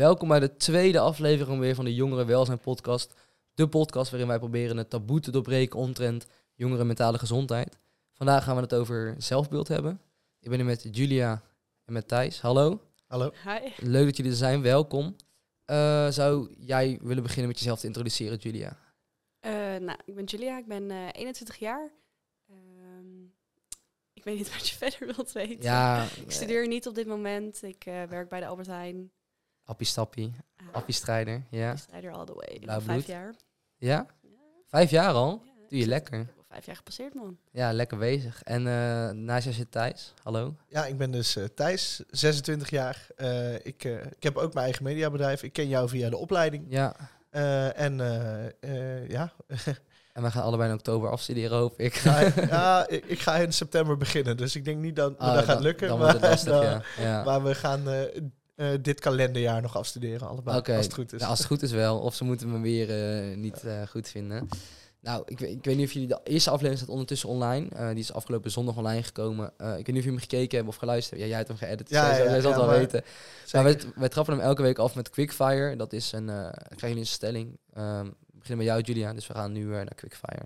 Welkom bij de tweede aflevering weer van de Jongeren Welzijn podcast. De podcast waarin wij proberen het taboe te doorbreken omtrent jongeren mentale gezondheid. Vandaag gaan we het over zelfbeeld hebben. Ik ben hier met Julia en met Thijs. Hallo. Hallo. Hi. Leuk dat jullie er zijn. Welkom. Eh, zou jij willen beginnen met jezelf te introduceren, Julia? Eh, nou, ik ben Julia, ik ben eh 21 jaar. Ehm, ik weet niet wat je verder wilt weten. Ja, Ik studeer niet op dit moment. Ik eh, werk bij de Albert Heijn. Appie Stappie, Uh, Appie Strijder. Ja. Strijder all the way. Blauw vijf jaar. ja? Ja, Vijf jaar al? ja. Doe je lekker. Ik heb al vijf jaar gepasseerd, man. Ja, lekker bezig. En eh naast jou zit Thijs. Hallo. Ja, ik ben dus eh, Thijs, 26 jaar. Eh, ik, ik heb ook mijn eigen mediabedrijf. Ik ken jou via de opleiding. Ja. Eh, en ja, En we gaan allebei in oktober afstuderen, hoop ik. ja, ja, ik, ik ga in september beginnen. Dus ik denk niet dat Ah, dat gaat lukken. Dan maar, wordt het lastig, dan- ja. ja. maar we gaan eh, eh, dit kalenderjaar nog afstuderen, allebei. Als het goed is. Ja, als het goed is wel. Of ze moeten me weer eh, niet eh, goed vinden. Nou, ik, weet- ik weet niet of jullie... De eerste aflevering staat ondertussen online. Eh, die is afgelopen zondag online gekomen. Eh, ik weet niet of jullie hem gekeken hebben of geluisterd. Ja, jij hebt hem geëdit. Dus Ja, jij, ja, jij zal het wel maar- weten. Zeker. Nou, wij, wij trappen hem elke week af met Quickfire. Dat is een... eh krijgen jullie een stelling. Ehm, we beginnen met jou, Julia. Dus we gaan nu eh, naar Quickfire.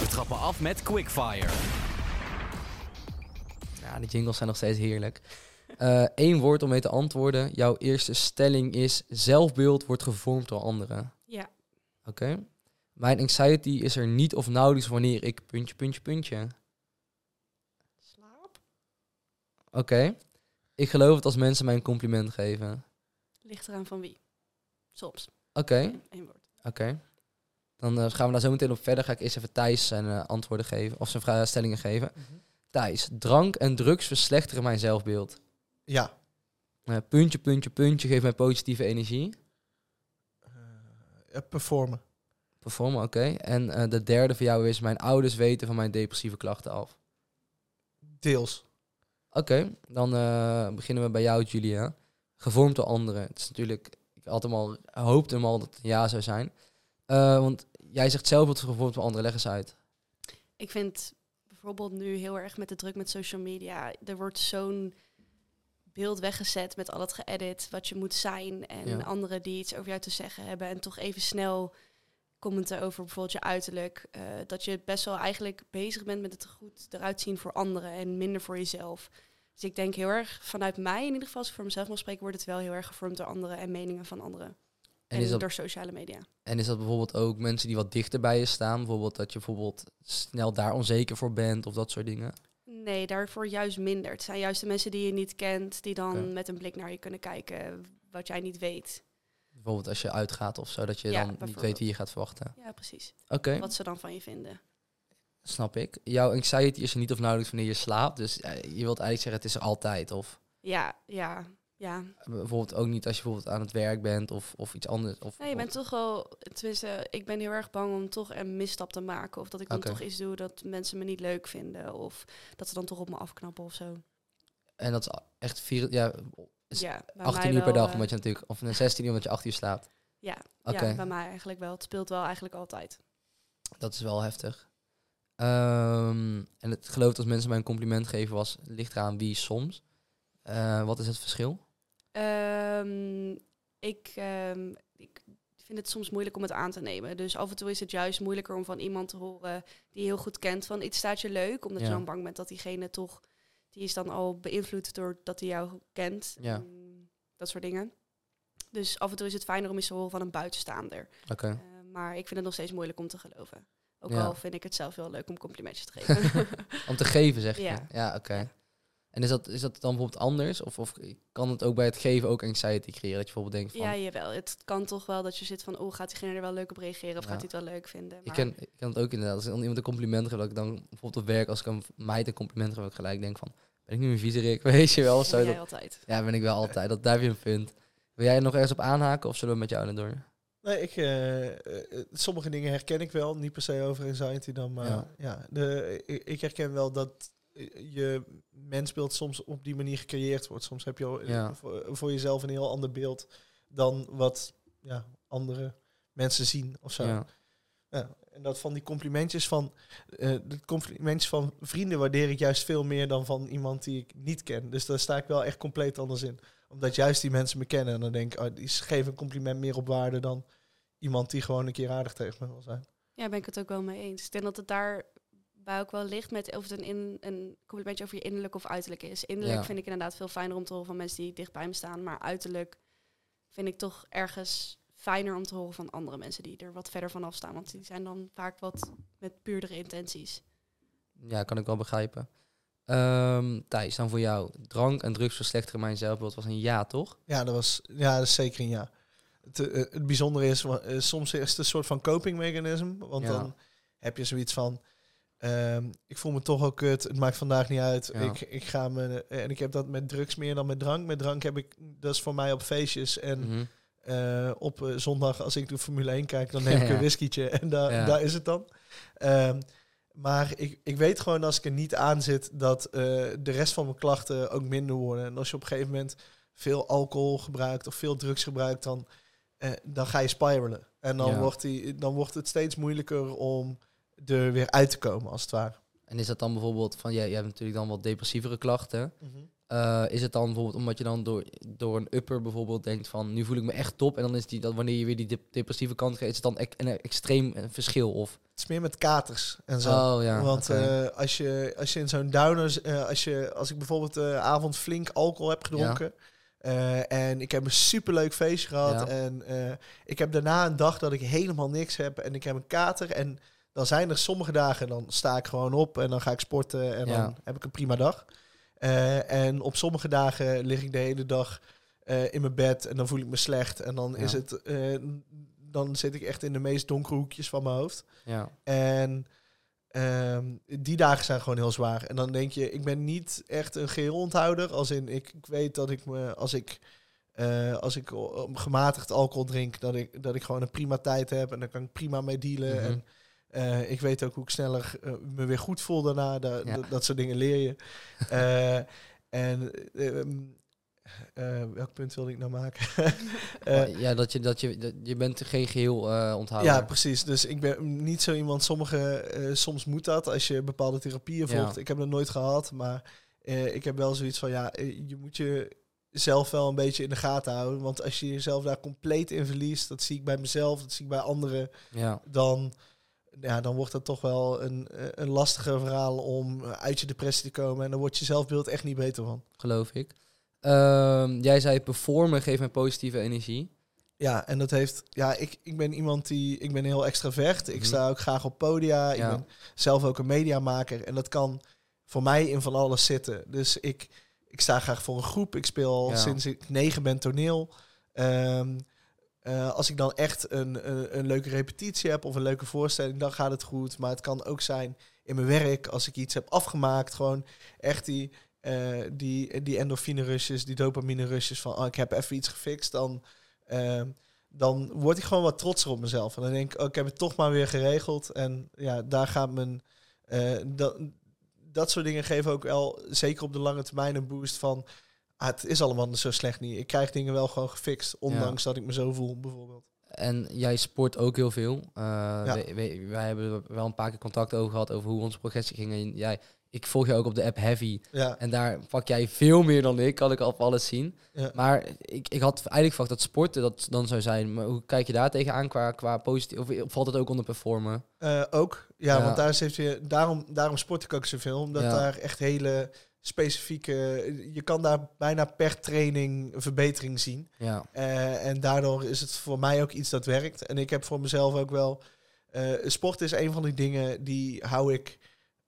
We trappen af met Quickfire. Ja, de jingles zijn nog steeds heerlijk. Eén woord om mee te antwoorden. Jouw eerste stelling is... Zelfbeeld wordt gevormd door anderen. Ja. Oké. Mijn anxiety is er niet of nauwelijks wanneer ik puntje, puntje, puntje. Slaap? Oké. Ik geloof het als mensen mij een compliment geven. Ligt eraan van wie? Soms. Oké, Eén woord. oké. Dan eh, gaan we daar zo meteen op verder. Ga ik eerst even Thijs zijn eh, antwoorden geven. Of zijn vraagstellingen geven. Mhm. Thijs, drank en drugs verslechteren mijn zelfbeeld. Ja. Eh, puntje, puntje, puntje geeft mij positieve energie. Eh, performen. Performen, oké. En eh, de derde voor jou is... Mijn ouders weten van mijn depressieve klachten af. Deels. Oké, dan eh, beginnen we bij jou, Julia. Gevormd door anderen. Het is natuurlijk, ik had hem al, hoopte hem al dat het ja zou zijn. Eh, want jij zegt zelf dat het gevormd door anderen. Leg eens uit. Ik vind bijvoorbeeld nu heel erg met de druk met social media. Er wordt zo'n beeld weggezet met al het geëdit, wat je moet zijn. En Ja. anderen die iets over jou te zeggen hebben. En toch even snel commenten over bijvoorbeeld je uiterlijk. eh, dat je best wel eigenlijk bezig bent met het goed eruit zien voor anderen en minder voor jezelf. Dus ik denk heel erg, vanuit mij in ieder geval, als ik voor mezelf mag spreken, wordt het wel heel erg gevormd door anderen en meningen van anderen. En En, is, dat, door sociale media. en is dat bijvoorbeeld ook mensen die wat dichter bij je staan? Bijvoorbeeld dat je bijvoorbeeld snel daar onzeker voor bent of dat soort dingen? Nee, daarvoor juist minder. Het zijn juist de mensen die je niet kent, die dan Ja. met een blik naar je kunnen kijken, wat jij niet weet. Bijvoorbeeld als je uitgaat of zo, dat je Ja, dan niet weet wie je gaat verwachten. Ja, precies. Oké, Wat ze dan van je vinden. snap ik. Jouw anxiety is er niet of nauwelijks wanneer je slaapt. Dus eh, je wilt eigenlijk zeggen het is er altijd. Of Ja, ja, ja. bijvoorbeeld ook niet als je bijvoorbeeld aan het werk bent of, of iets anders. Of, Nee, je bent toch wel, tenminste, ik ben heel erg bang om toch een misstap te maken. Of dat ik dan toch iets doe dat mensen me niet leuk vinden. Of dat ze dan toch op me afknappen of zo. En dat is echt vier, ja, ja, bij 18 mij uur per dag, eh, omdat je natuurlijk, of een 16 uur omdat je 8 uur slaapt. Ja, ja, bij mij eigenlijk wel. Het speelt wel eigenlijk altijd. dat is wel heftig. Ehm, en het geloof als mensen mij een compliment geven was, ligt eraan wie soms. Eh, wat is het verschil? Ehm, ik, ehm, ik vind het soms moeilijk om het aan te nemen. Dus af en toe is het juist moeilijker om van iemand te horen die je heel goed kent van iets staat je leuk, omdat Ja. je dan bang bent dat diegene toch die is dan al beïnvloed door dat hij jou kent. Ja. En dat soort dingen. Dus af en toe is het fijner om eens te horen van een buitenstaander. Oké. Eh, maar ik vind het nog steeds moeilijk om te geloven. Ook Ja. al vind ik het zelf heel leuk om complimentjes te geven. Om te geven, zeg je? Ja. Ja, oké. En is dat, is dat dan bijvoorbeeld anders? Of, of kan het ook bij het geven ook anxiety creëren? Dat je bijvoorbeeld denkt van... ja, jawel. Het kan toch wel dat je zit van, oh, gaat diegene er wel leuk op reageren of Ja. gaat hij het wel leuk vinden? Ik ken, ik ken het ook inderdaad. Als dan iemand een compliment geeft, dat ik dan bijvoorbeeld op werk, als ik een meid een compliment geef, dat ik gelijk denk van, ben ik nu een viezerik? Weet je wel? Dat Zo, ben jij dat, altijd. ja, ben ik wel altijd. Dat, je een punt. Wil jij er nog ergens op aanhaken of zullen we met jou naar door? Nee, ik, eh, eh, sommige dingen herken ik wel. Niet per se over anxiety dan, maar Ja. ja. de, ik, ik herken wel dat eh, je mensbeeld soms op die manier gecreëerd wordt. Soms heb je al, eh, Ja. voor, voor jezelf een heel ander beeld dan wat ja, andere mensen zien of zo. Ja. Ja, en dat van die complimentjes van eh, de complimentjes van vrienden waardeer ik juist veel meer dan van iemand die ik niet ken. Dus daar sta ik wel echt compleet anders in. Omdat juist die mensen me kennen. En dan denk ik, oh, die geven een compliment meer op waarde dan iemand die gewoon een keer aardig tegen me wil zijn. Ja, ben ik het ook wel mee eens. Ik denk dat het daar bij ook wel ligt met of het een, in, een complimentje over je innerlijk of uiterlijk is. Innerlijk Ja. vind ik inderdaad veel fijner om te horen van mensen die dicht bij me staan. Maar uiterlijk vind ik toch ergens fijner om te horen van andere mensen die er wat verder vanaf staan. Want die zijn dan vaak wat met puurdere intenties. Ja, kan ik wel begrijpen. Ehm Thijs, dan voor jou. Drank en drugs verslechteren mijn zelfbeeld was een ja, toch? Ja, dat was ja, dat is zeker een ja. Het, eh, het bijzondere is, eh, soms is het een soort van coping mechanism. Want Ja. dan heb je zoiets van, ehm, ik voel me toch ook kut, het maakt vandaag niet uit. Ja. Ik, ik ga me, en ik heb dat met drugs meer dan met drank. Met drank heb ik, dat is voor mij op feestjes en Mhm. eh, op eh, zondag als ik de Formule 1 kijk, dan neem ik een whiskietje en daar Ja. daar is het dan. Ehm, maar ik, ik weet gewoon als ik er niet aan zit dat eh, de rest van mijn klachten ook minder worden. En als je op een gegeven moment veel alcohol gebruikt of veel drugs gebruikt, dan, eh, dan ga je spiralen. En dan, wordt die, dan wordt het steeds moeilijker om er weer uit te komen, als het ware. En is dat dan bijvoorbeeld van, jij, jij hebt natuurlijk dan wat depressievere klachten. Eh, is het dan bijvoorbeeld omdat je dan door, door een upper bijvoorbeeld denkt van, nu voel ik me echt top. En dan is die, dat wanneer je weer die dep- depressieve kant gaat, is het dan een extreem verschil? Of? Het is meer met katers en zo. Oh ja, Want eh, als, je, als je in zo'n downer, eh, als, je, als ik bijvoorbeeld de avond flink alcohol heb gedronken. en ik heb een superleuk feestje gehad. Ja. En ik heb daarna een dag dat ik helemaal niks heb. En ik heb een kater. En dan zijn er sommige dagen, dan sta ik gewoon op. En dan ga ik sporten. En Ja. dan heb ik een prima dag. Eh, en op sommige dagen lig ik de hele dag eh, in mijn bed. En dan voel ik me slecht. En dan, is het, eh, dan zit ik echt in de meest donkere hoekjes van mijn hoofd. ja. En ehm, die dagen zijn gewoon heel zwaar. En dan denk je, ik ben niet echt een geheel onthouder. Als in, ik, ik weet dat ik me, als ik, als ik gematigd alcohol drink, dat ik, dat ik gewoon een prima tijd heb. En daar kan ik prima mee dealen. Mhm. En eh, ik weet ook hoe ik sneller eh, me weer goed voel daarna. Da- Ja. dat, soort dingen leer je. Eh, en ehm, eh, welk punt wilde ik nou maken? Ja, dat je, dat je, dat, je bent geen geheel eh onthouder. ja, precies. Dus ik ben niet zo iemand. Sommige, soms moet dat als je bepaalde therapieën Ja. volgt. Ik heb dat nooit gehad, maar ik heb wel zoiets van ja, je moet je zelf wel een beetje in de gaten houden. Want als je jezelf daar compleet in verliest, dat zie ik bij mezelf, dat zie ik bij anderen, ja. dan, ja, dan wordt dat toch wel een, eh, een lastiger verhaal om eh, uit je depressie te komen. En dan wordt je zelfbeeld echt niet beter van. geloof ik. Ehm, jij zei performen geeft mij positieve energie. Ja, en dat heeft. Ja, ik, ik ben iemand die. Ik ben heel extravert. Ik Mhm. sta ook graag op podia. Ja. Ik ben zelf ook een mediamaker. En dat kan voor mij in van alles zitten. Dus ik, ik sta graag voor een groep. Ik speel Ja. sinds ik negen ben toneel. Ehm, eh, als ik dan echt een, een, een leuke repetitie heb of een leuke voorstelling, dan gaat het goed. Maar het kan ook zijn in mijn werk, als ik iets heb afgemaakt, gewoon echt die, eh, die, die endorfine rushes, die dopamine rushes van oh, ik heb even iets gefixt, dan, ehm, dan word ik gewoon wat trotser op mezelf. En dan denk ik, oh, ik heb het toch maar weer geregeld. En ja, daar gaat mijn... eh, dat, dat soort dingen geven ook wel, zeker op de lange termijn, een boost van... Ah, het is allemaal zo slecht niet. Ik krijg dingen wel gewoon gefixt, ondanks dat ik me zo voel, bijvoorbeeld. En jij sport ook heel veel. Eh, Ja. wij, wij- wij hebben wel een paar keer contact over gehad over hoe onze progressie ging. En jij, ik volg je ook op de app Heavy. Ja, En daar pak jij veel meer dan ik, kan ik op alles zien. Ja. Maar ik, ik had eigenlijk verwacht dat sporten dat dan zou zijn. Maar hoe kijk je daar tegenaan qua, qua positief? Of valt het ook onder performen? Eh, ook. Ja, want daar heeft je, daarom, daarom sport ik ook zoveel. Omdat daar echt hele specifieke... Je kan daar bijna per training een verbetering zien. Ja, Eh, en daardoor is het voor mij ook iets dat werkt. En ik heb voor mezelf ook wel... eh sport is een van die dingen die hou ik...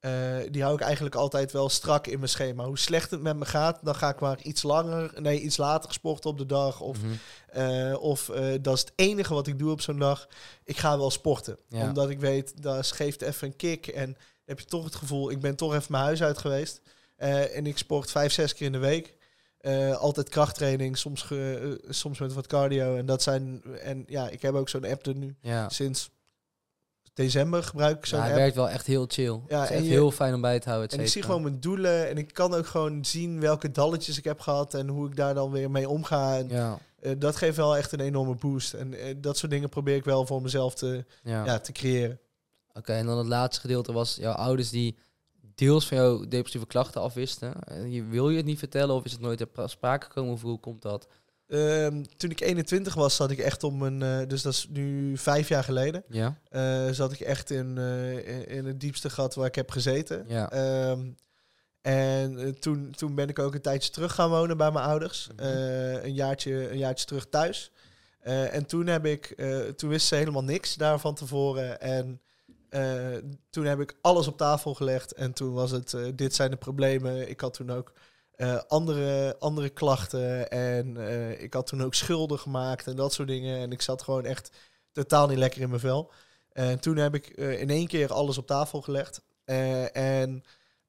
eh, die hou ik eigenlijk altijd wel strak in mijn schema. Hoe slecht het met me gaat, dan ga ik maar iets langer, nee, iets later sporten op de dag. Of, Mhm. of dat is het enige wat ik doe op zo'n dag. Ik ga wel sporten. Ja. Omdat ik weet, dat geeft even een kick. En heb je toch het gevoel, ik ben toch even mijn huis uit geweest. Eh, en ik sport vijf, zes keer in de week. Eh, altijd krachttraining, soms, ge- eh, soms met wat cardio. En dat zijn. En ja, ik heb ook zo'n app er nu ja. sinds december gebruik ik zo'n Ja, hij app. werkt wel echt heel chill. Ja, het is en echt je- heel fijn om bij te houden. En ik zie gewoon mijn doelen en ik kan ook gewoon zien welke dalletjes ik heb gehad en hoe ik daar dan weer mee omga. En, Ja, dat geeft wel echt een enorme boost. En dat soort dingen probeer ik wel voor mezelf te, ja. ja. te creëren. Oké, en dan het laatste gedeelte was jouw ouders die deels van jouw depressieve klachten afwisten. Eh, je- wil je het niet vertellen of is het nooit ter pra- sprake gekomen of hoe komt dat? Ehm, toen ik 21 was, zat ik echt om een... eh, dus dat is nu vijf jaar geleden. Ja? eh, zat ik echt in, in, het diepste gat waar ik heb gezeten. Ja. Ehm, en toen, toen ben ik ook een tijdje terug gaan wonen bij mijn ouders. Mhm. Een, jaartje, een jaartje terug thuis. En toen heb ik, toen wist ze helemaal niks daar van tevoren. En eh, toen heb ik alles op tafel gelegd. En toen was het, eh, dit zijn de problemen. Ik had toen ook eh, andere, andere klachten. En ik had toen ook schulden gemaakt en dat soort dingen. En ik zat gewoon echt totaal niet lekker in mijn vel. En toen heb ik in één keer alles op tafel gelegd. En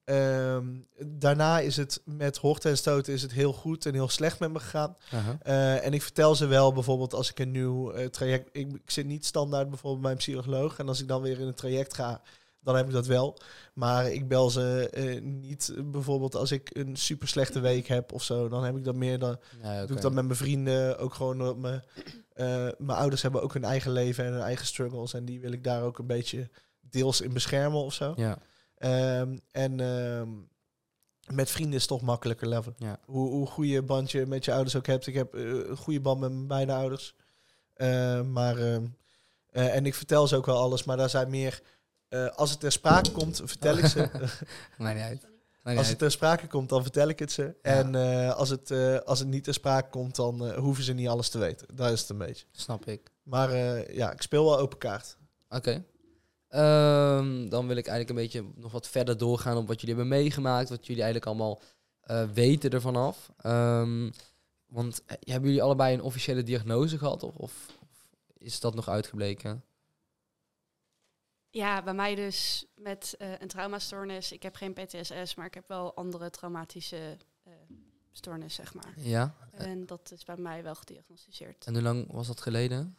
ehm, daarna is het met hoogte en stoten is het heel goed en heel slecht met me gegaan. Eh, en ik vertel ze wel bijvoorbeeld als ik een nieuw eh, traject... Ik, ik zit niet standaard bijvoorbeeld bij een psycholoog. En als ik dan weer in een traject ga, dan heb ik dat wel. Maar ik bel ze eh, niet bijvoorbeeld als ik een super slechte week heb of zo. Dan heb ik dat meer... Dan Ja, doe ik dat met mijn vrienden. Ook gewoon omdat mijn, mijn ouders hebben ook hun eigen leven en hun eigen struggles. En die wil ik daar ook een beetje deels in beschermen of zo. Ja, Ehm, en ehm, met vrienden is toch makkelijker level. Ja. Hoe, hoe goede band je met je ouders ook hebt. Ik heb eh, een goede band met mijn beide ouders. Ehm, maar, eh, en ik vertel ze ook wel alles, maar daar zijn meer... eh, als het ter sprake komt, vertel ik ze. maakt niet uit. Als het ter sprake komt, dan vertel ik het ze. En als, het, als het niet ter sprake komt, dan hoeven ze niet alles te weten. Dat is het een beetje. Snap ik. Maar ja, ik speel wel open kaart. Oké. Ehm, dan wil ik eigenlijk een beetje nog wat verder doorgaan op wat jullie hebben meegemaakt, wat jullie eigenlijk allemaal eh, weten ervan af. Ehm, want eh, hebben jullie allebei een officiële diagnose gehad of, of, is dat nog uitgebleken? Ja, bij mij dus met eh, een traumastoornis. Ik heb geen PTSS, maar ik heb wel andere traumatische eh stoornis, zeg maar. Ja. En dat is bij mij wel gediagnosticeerd. En hoe lang was dat geleden?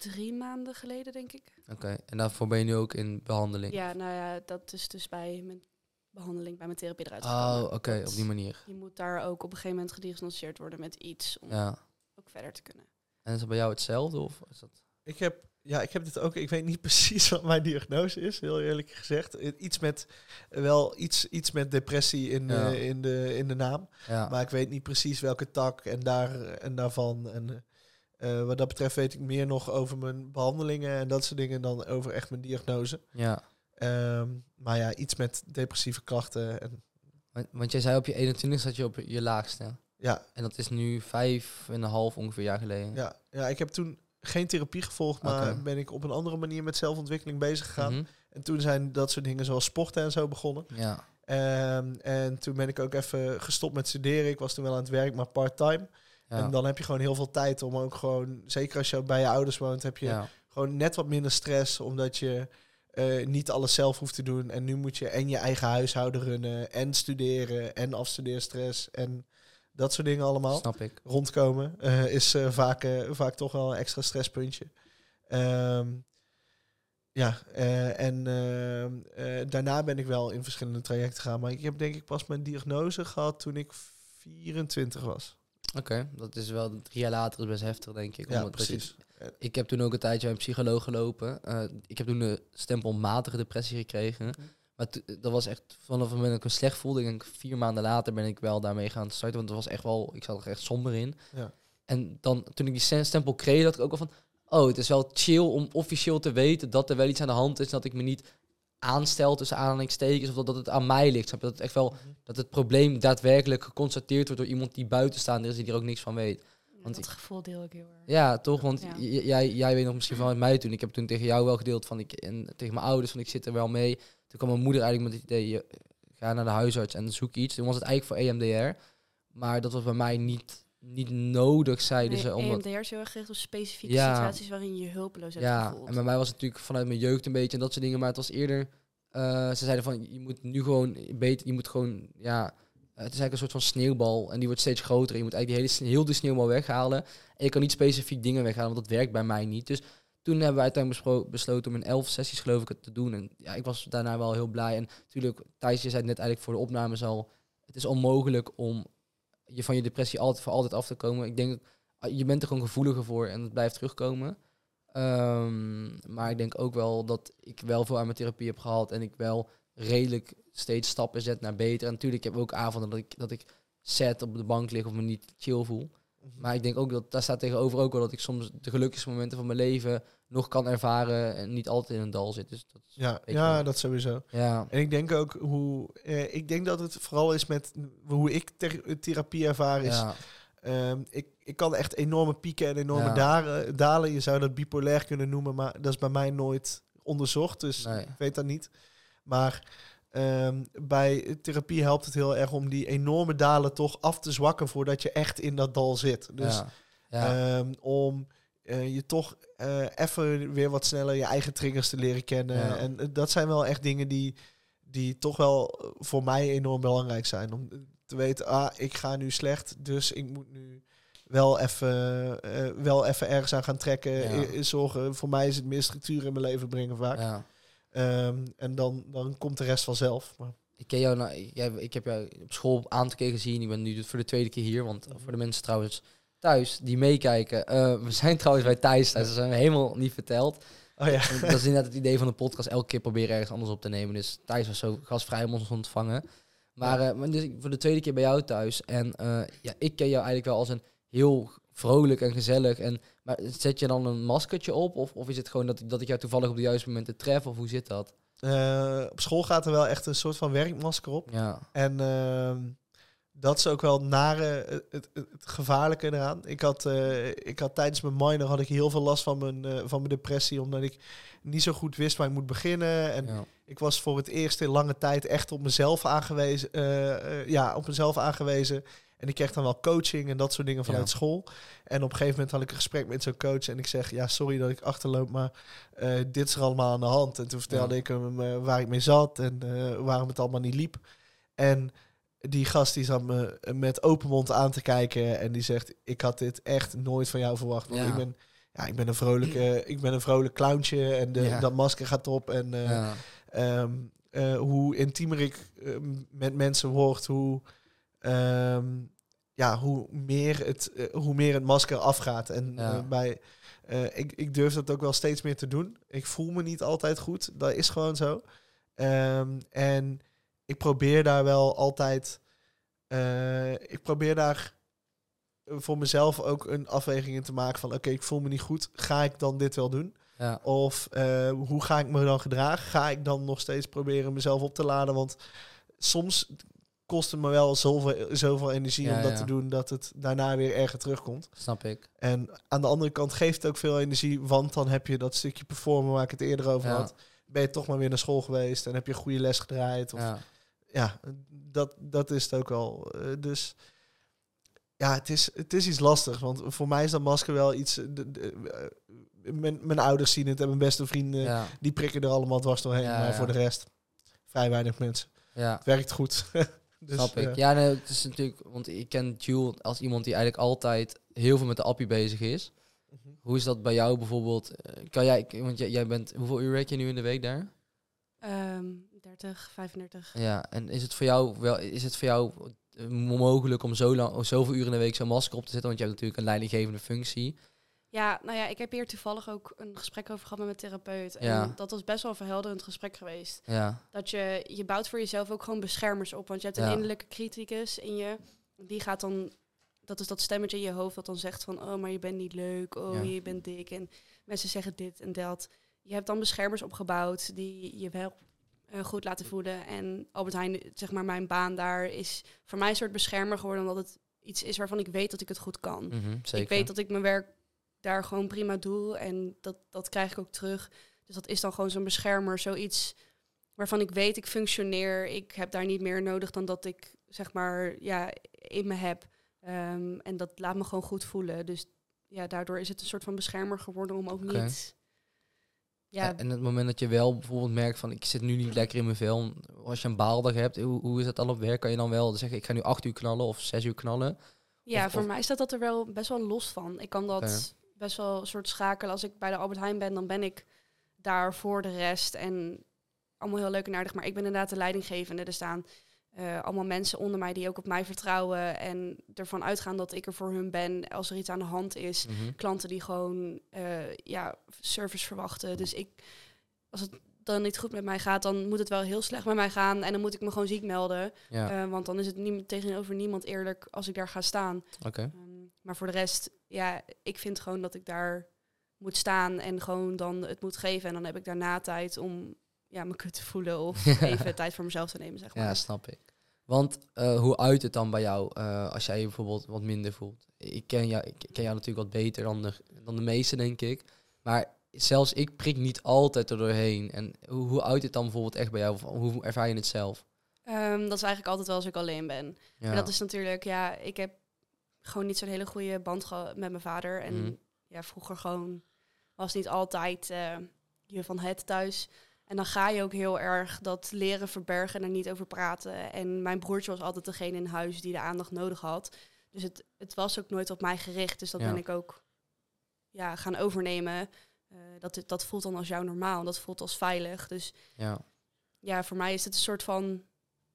Drie maanden geleden, denk ik. Oké. En daarvoor ben je nu ook in behandeling? Ja, nou ja, dat is dus bij mijn behandeling, bij mijn therapie eruit Oh, gekomen. oké, op die manier. Je moet daar ook op een gegeven moment gediagnosticeerd worden met iets om Ja. ook verder te kunnen. En is dat bij jou hetzelfde of is dat? Ik heb, ja, ik heb dit ook. Ik weet niet precies wat mijn diagnose is, heel eerlijk gezegd. Eh, Iets met, wel iets, iets met depressie in, Ja. eh, in, de, in de naam. Ja. Maar ik weet niet precies welke tak en daar en daarvan. En eh, wat dat betreft weet ik meer nog over mijn behandelingen en dat soort dingen dan over echt mijn diagnose. ja. Ehm, maar ja, iets met depressieve klachten. En, Want, want jij zei op je 21 zat je op je laagste. ja, En dat is nu vijf en een half ongeveer jaar geleden. ja, ja, ik heb toen geen therapie gevolgd, maar ben ik op een andere manier met zelfontwikkeling bezig gegaan. Mhm. En toen zijn dat soort dingen zoals sporten en zo begonnen. Ja. Ehm, en toen ben ik ook even gestopt met studeren. Ik was toen wel aan het werk, maar part-time. En dan heb je gewoon heel veel tijd om ook gewoon, zeker als je bij je ouders woont, heb je gewoon net wat minder stress, omdat je eh, niet alles zelf hoeft te doen. En nu moet je en je eigen huishouden runnen, en studeren, en afstudeerstress, en dat soort dingen allemaal. Snap ik. Rondkomen eh, is eh, vaak, vaak toch wel een extra stresspuntje. Ehm, ja, en ehm, eh, daarna ben ik wel in verschillende trajecten gegaan. Maar ik heb denk ik pas mijn diagnose gehad toen ik 24 was. Oké, dat is wel drie jaar later is best heftig, denk ik. Ja, dat je- precies. ik heb toen ook een tijdje bij een psycholoog gelopen. Eh, ik heb toen de stempel matige depressie gekregen. Mhm. Maar dat was echt vanaf het moment dat ik me slecht voelde. Ik denk vier maanden later ben ik wel daarmee gaan starten. Want het was echt wel, ik zat er echt somber in. Ja. En dan toen ik die stem- stempel kreeg, dacht ik ook wel van... Oh, het is wel chill om officieel te weten dat er wel iets aan de hand is. Dat ik me niet aanstel tussen aanhalingstekens. Of dat, dat het aan mij ligt. Snap je? Dat het echt wel dat het probleem daadwerkelijk geconstateerd wordt door iemand die buitenstaander is. Die er ook niks van weet. Want dat ik- gevoel deel ik heel erg. Ja, toch? Want Ja. jij, jij weet nog misschien vanuit mij toen. Ik heb toen tegen jou wel gedeeld van ik en tegen mijn ouders van ik zit er wel mee. Toen kwam mijn moeder eigenlijk met het idee, ga naar de huisarts en zoek iets. Toen was het eigenlijk voor EMDR. Maar dat was bij mij niet, niet nodig, zeiden Nee, ze. Omdat, EMDR is heel erg gericht op specifieke Ja. situaties waarin je je hulpeloos hebt ja, gevoeld. en bij mij was het natuurlijk vanuit mijn jeugd een beetje en dat soort dingen. Maar het was eerder, eh, ze zeiden van je moet nu gewoon beter, je moet gewoon, ja, het is eigenlijk een soort van sneeuwbal en die wordt steeds groter. Je moet eigenlijk die hele, heel de sneeuwbal weghalen. En je kan niet specifiek dingen weghalen, want dat werkt bij mij niet. Dus toen hebben we uiteindelijk besloten om in elf sessies geloof ik het te doen. En ja, ik was daarna wel heel blij. En natuurlijk, Thijs, je zei het net eigenlijk voor de opnames al, het is onmogelijk om je van je depressie altijd voor altijd af te komen. Ik denk, ah, je bent er gewoon gevoeliger voor en het blijft terugkomen. Ehm, maar ik denk ook wel dat ik wel veel aan mijn therapie heb gehad en ik wel redelijk steeds stappen zet naar beter. En natuurlijk heb ik ook avonden dat ik, dat ik set op de bank lig of me niet chill voel. Maar ik denk ook dat daar staat tegenover ook wel dat ik soms de gelukkigste momenten van mijn leven nog kan ervaren en niet altijd in een dal zit. Dus dat, is- Ja, ja wel. dat sowieso. ja, En ik denk ook hoe. eh, ik denk dat het vooral is met hoe ik ter- therapie ervaar. Is, ja, ehm, ik, ik kan echt enorme pieken en enorme Ja. dalen, dalen. Je zou dat bipolair kunnen noemen, maar dat is bij mij nooit onderzocht. Dus Nee. ik weet dat niet. Maar ehm, bij therapie helpt het heel erg om die enorme dalen toch af te zwakken voordat je echt in dat dal zit. Dus ja, ja, Ehm, om eh, je toch eh, even weer wat sneller je eigen triggers te leren kennen. Ja. En eh, dat zijn wel echt dingen die, die toch wel voor mij enorm belangrijk zijn. Om te weten, ah, ik ga nu slecht, dus ik moet nu wel even, wel even ergens aan gaan trekken. Zorgen. Voor mij is het meer structuur in mijn leven brengen vaak. Ehm, en dan, dan komt de rest vanzelf. Maar, Ik ken jou, nou, ik, jij- ik heb jou op school een aantal keer gezien. Ik ben nu voor de tweede keer hier, want voor de mensen trouwens thuis die meekijken. eh, we zijn trouwens bij Thijs thuis, dat zijn we helemaal niet verteld. oh ja. En dat is inderdaad het idee van de podcast. Elke keer proberen ergens anders op te nemen. Dus Thijs was zo gastvrij om ons te ontvangen. Maar, eh, maar dus voor de tweede keer bij jou thuis. En eh, ja, ik ken jou eigenlijk wel als een heel vrolijk en gezellig. En, maar zet je dan een maskertje op? Of, of is het gewoon dat, ik- dat ik jou toevallig op de juiste momenten tref? Of hoe zit dat? Eh, op school gaat er wel echt een soort van werkmasker op. Ja, En ehm, dat is ook wel nare, het, het, het gevaarlijke eraan. Ik had, eh, ik had tijdens mijn minor had ik heel veel last van mijn, eh, van mijn depressie, omdat ik niet zo goed wist waar ik moet beginnen. En ja, ik was voor het eerst in lange tijd echt op mezelf aangewezen. ja, op mezelf aangewezen. En ik kreeg dan wel coaching en dat soort dingen vanuit Ja. school. En op een gegeven moment had ik een gesprek met zo'n coach. En ik zeg, ja, sorry dat ik achterloop, maar eh, dit is er allemaal aan de hand. En toen vertelde Ja. ik hem eh, waar ik mee zat en eh, waarom het allemaal niet liep. En die gast die zat me met open mond aan te kijken. En die zegt, ik had dit echt nooit van jou verwacht. Want Ja. ik ben... Ja, ik ben een vrolijke, ik ben een vrolijk clowntje en de, dat masker gaat op. En eh, Ehm, eh, hoe intiemer ik ehm, met mensen word, hoe, ehm, ja, hoe, meer het, eh, hoe meer het masker afgaat. En Ja. eh, bij, eh, ik, ik durf dat ook wel steeds meer te doen. Ik voel me niet altijd goed. Dat is gewoon zo. Ehm, en ik probeer daar wel altijd. ik probeer daar voor mezelf ook een afweging in te maken van oké, ik voel me niet goed. Ga ik dan dit wel doen? ja, Of hoe ga ik me dan gedragen? Ga ik dan nog steeds proberen mezelf op te laden? Want soms kost het me wel zoveel, zoveel energie Ja, om dat ja. te doen dat het daarna weer erger terugkomt. snap ik. En aan de andere kant geeft het ook veel energie, want dan heb je dat stukje performen waar ik het eerder over Ja. had. Ben je toch maar weer naar school geweest en heb je een goede les gedraaid. Of, Ja, ja, dat, dat is het ook wel. Eh, dus ja, het is, het is iets lastig. Want voor mij is dat masker wel iets. eh, de- de- eh, mijn, mijn ouders zien het en mijn beste vrienden. ja, Die prikken er allemaal dwars doorheen. Ja, maar ja. voor de rest, vrij weinig mensen. ja. Het werkt goed. dus, Snap ik. eh, Ja, nee, het is natuurlijk, want ik ken Jules als iemand die eigenlijk altijd heel veel met de appie bezig is. mhm. Hoe is dat bij jou bijvoorbeeld? Eh, Kan jij, want jij, jij bent, hoeveel uur werk je nu in de week daar? Ehm 30, 35. Ja, en is het voor jou wel, is het voor jou eh, mogelijk om zo lang, zoveel uur in de week zo'n masker op te zetten? Want je hebt natuurlijk een leidinggevende functie. Ja, nou ja, ik heb hier toevallig ook een gesprek over gehad met mijn therapeut. En Ja. dat was best wel een verhelderend gesprek geweest. Ja, Dat je, je bouwt voor jezelf ook gewoon beschermers op. Want je hebt een Ja. innerlijke criticus in je. Die gaat dan, dat is dat stemmetje in je hoofd dat dan zegt van... Oh, maar je bent niet leuk. Oh, je bent dik. En mensen zeggen dit en dat. Je hebt dan beschermers opgebouwd die je wel eh, goed laten voelen. En Albert Heijn, zeg maar, mijn baan daar is voor mij een soort beschermer geworden. Omdat het iets is waarvan ik weet dat ik het goed kan. zeker. Ik weet dat ik mijn werk daar gewoon prima doe en dat, dat krijg ik ook terug. Dus dat is dan gewoon zo'n beschermer, zoiets waarvan ik weet ik functioneer. Ik heb daar niet meer nodig dan dat ik zeg maar ja, in me heb. Ehm, en dat laat me gewoon goed voelen. Dus ja, daardoor is het een soort van beschermer geworden om ook niet. Ja. En het moment dat je wel bijvoorbeeld merkt van ik zit nu niet lekker in mijn vel. Als je een baaldag hebt, hoe, hoe is dat al op werk? Kan je dan wel zeggen ik ga nu acht uur knallen of zes uur knallen? Ja, Of- voor of- mij staat dat er wel best wel los van. Ik kan dat. Best wel een soort schakelen. Als ik bij de Albert Heijn ben, dan ben ik daar voor de rest. En allemaal heel leuk en aardig. Maar ik ben inderdaad de leidinggevende. Er staan eh, allemaal mensen onder mij die ook op mij vertrouwen. En ervan uitgaan dat ik er voor hun ben als er iets aan de hand is. Mhm. Klanten die gewoon eh, ja, service verwachten. Dus ik, als het dan niet goed met mij gaat, dan moet het wel heel slecht met mij gaan. En dan moet ik me gewoon ziek melden. Ja, Eh, want dan is het niet tegenover niemand eerlijk als ik daar ga staan. oké. Ehm, maar voor de rest, ja, ik vind gewoon dat ik daar moet staan en gewoon dan het moet geven. En dan heb ik daarna tijd om ja, me kut te voelen of even tijd voor mezelf te nemen, zeg maar. Ja, snap ik. Want eh, hoe uit het dan bij jou eh, als jij je bijvoorbeeld wat minder voelt? Ik ken jou, ik ken jou natuurlijk wat beter dan de, dan de meesten, denk ik. Maar zelfs ik prik niet altijd er doorheen. En hoe, hoe uit het dan bijvoorbeeld echt bij jou? Of hoe ervaar je het zelf? Ehm, dat is eigenlijk altijd wel als ik alleen ben. Ja. En dat is natuurlijk, ja, ik heb gewoon niet zo'n hele goede band met mijn vader. En Mhm. ja, vroeger gewoon was niet altijd eh, je van het thuis. En dan ga je ook heel erg dat leren verbergen en er niet over praten. En mijn broertje was altijd degene in huis die de aandacht nodig had. Dus het, het was ook nooit op mij gericht. Dus dat Ja. ben ik ook ja, gaan overnemen. Eh, dat, dat voelt dan als jou normaal. Dat voelt als veilig. Dus ja. ja, voor mij is het een soort van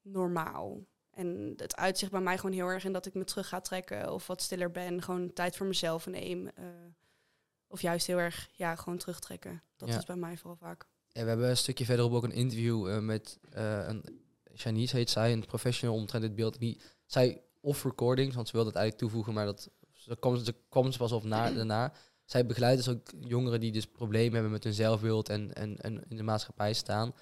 normaal. En het uitzicht bij mij gewoon heel erg in dat ik me terug ga trekken of wat stiller ben. Gewoon tijd voor mezelf neem. eh, of juist heel erg, ja, gewoon terugtrekken. Dat Ja. is bij mij vooral vaak. Ja, we hebben een stukje verderop ook een interview eh, met eh, een Janice heet zij, een professional omtrent dit beeld. Die, zij off recordings, want ze wilde het eigenlijk toevoegen, maar dat ze kwam, ze kwam ze pas op na, daarna. Zij begeleidt dus ook jongeren die dus problemen hebben met hun zelfbeeld en, en, en in de maatschappij staan.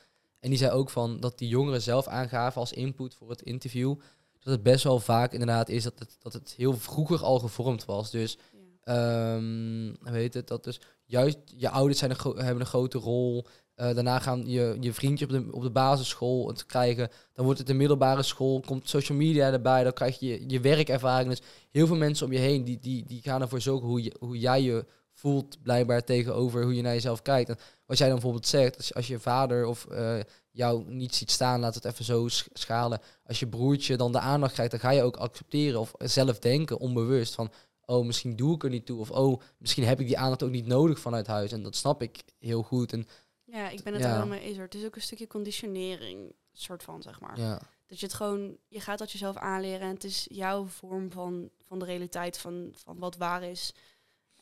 En die zei ook van dat die jongeren zelf aangaven als input voor het interview. Dat het best wel vaak inderdaad is dat het, dat het heel vroeger al gevormd was. Dus Ja. Ehm hoe heet het? Dat dus juist je ouders zijn een hebben een grote rol. Eh, daarna gaan je, je vriendje op de, op de basisschool het krijgen. Dan wordt het de middelbare school. Komt social media erbij. Dan krijg je je werkervaring. Dus heel veel mensen om je heen die, die, die gaan ervoor zorgen hoe, je, hoe jij je voelt. Blijkbaar tegenover hoe je naar jezelf kijkt. En wat jij dan bijvoorbeeld zegt. Als je, als je vader of eh, jou niet ziet staan. Laat het even zo sch- schalen. Als je broertje dan de aandacht krijgt. Dan ga je ook accepteren of zelf denken onbewust. Van oh, misschien doe ik er niet toe. Of oh, misschien heb ik die aandacht ook niet nodig vanuit huis. En dat snap ik heel goed. En ja, ik ben het Ja. er mee eens. hoor. Het is ook een stukje conditionering, soort van, zeg maar. ja, Dat je het gewoon, je gaat dat jezelf aanleren en het is jouw vorm van, van de realiteit, van, van wat waar is.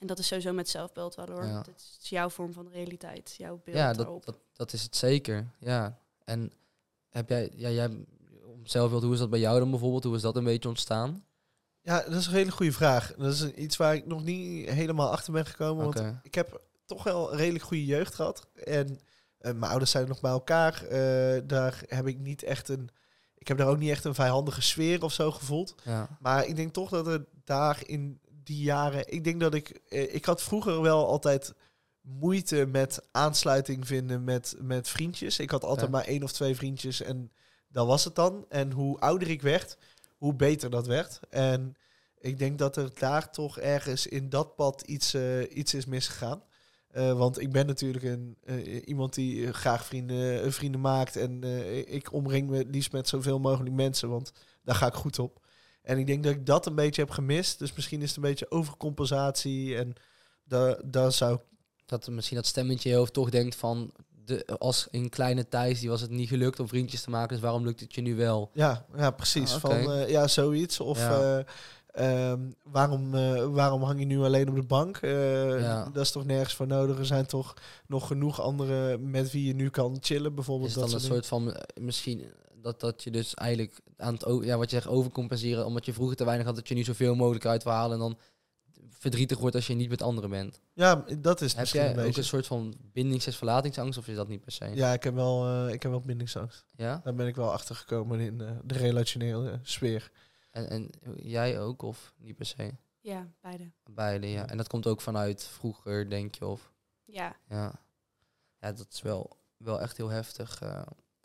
En dat is sowieso met zelfbeeld wel hoor. Ja. Het is jouw vorm van de realiteit, jouw beeld ja daarop. dat, dat, dat is het zeker. Ja. En heb jij, ja, jij om zelfbeeld, hoe is dat bij jou dan bijvoorbeeld? Hoe is dat een beetje ontstaan? Ja, dat is een hele goede vraag. Dat is iets waar ik nog niet helemaal achter ben gekomen. Oké. Want ik heb toch wel een redelijk goede jeugd gehad. En eh, mijn ouders zijn nog bij elkaar. Eh, daar heb ik niet echt een. Ik heb daar ook niet echt een vijandige sfeer of zo gevoeld. Ja, Maar ik denk toch dat er daar in die jaren. Ik denk dat ik. eh, ik had vroeger wel altijd moeite met aansluiting vinden met, met vriendjes. Ik had altijd Ja. maar één of twee vriendjes en dat was het dan. En hoe ouder ik werd, hoe beter dat werd. En ik denk dat er daar toch ergens in dat pad iets, eh, iets is misgegaan. Eh, want ik ben natuurlijk een, iemand die graag vrienden, vrienden maakt. En ik omring me het liefst met zoveel mogelijk mensen, want daar ga ik goed op. En ik denk dat ik dat een beetje heb gemist. Dus misschien is het een beetje overcompensatie. En da, daar zou dat misschien dat stemmetje in je hoofd toch denkt van... De, als in kleine Thijs, die was het niet gelukt om vriendjes te maken. Dus waarom lukt het je nu wel? Ja, ja precies. Ah. Van, eh, ja, zoiets. Of Ja. eh, ehm, waarom, eh, waarom hang je nu alleen op de bank? Ja. Dat is toch nergens voor nodig. Er zijn toch nog genoeg anderen met wie je nu kan chillen, bijvoorbeeld. Is dat dan een soort van, misschien dat, dat je dus eigenlijk aan het, ja, wat je zegt, overcompenseren, omdat je vroeger te weinig had, dat je nu zoveel mogelijk uit wil halen en dan verdrietig wordt als je niet met anderen bent. Ja, dat is het Heb misschien jij een ook beetje. een soort van bindings-verlatingsangst of is dat niet per se? Ja, ik heb wel, eh, ik heb wel bindingsangst. Ja? Daar ben ik wel achter gekomen in eh, de relationele sfeer. En, en jij ook of niet per se? Ja, beide. Beide, ja. En dat komt ook vanuit vroeger, denk je, of... Ja, Ja, ja dat is wel, wel echt heel heftig eh,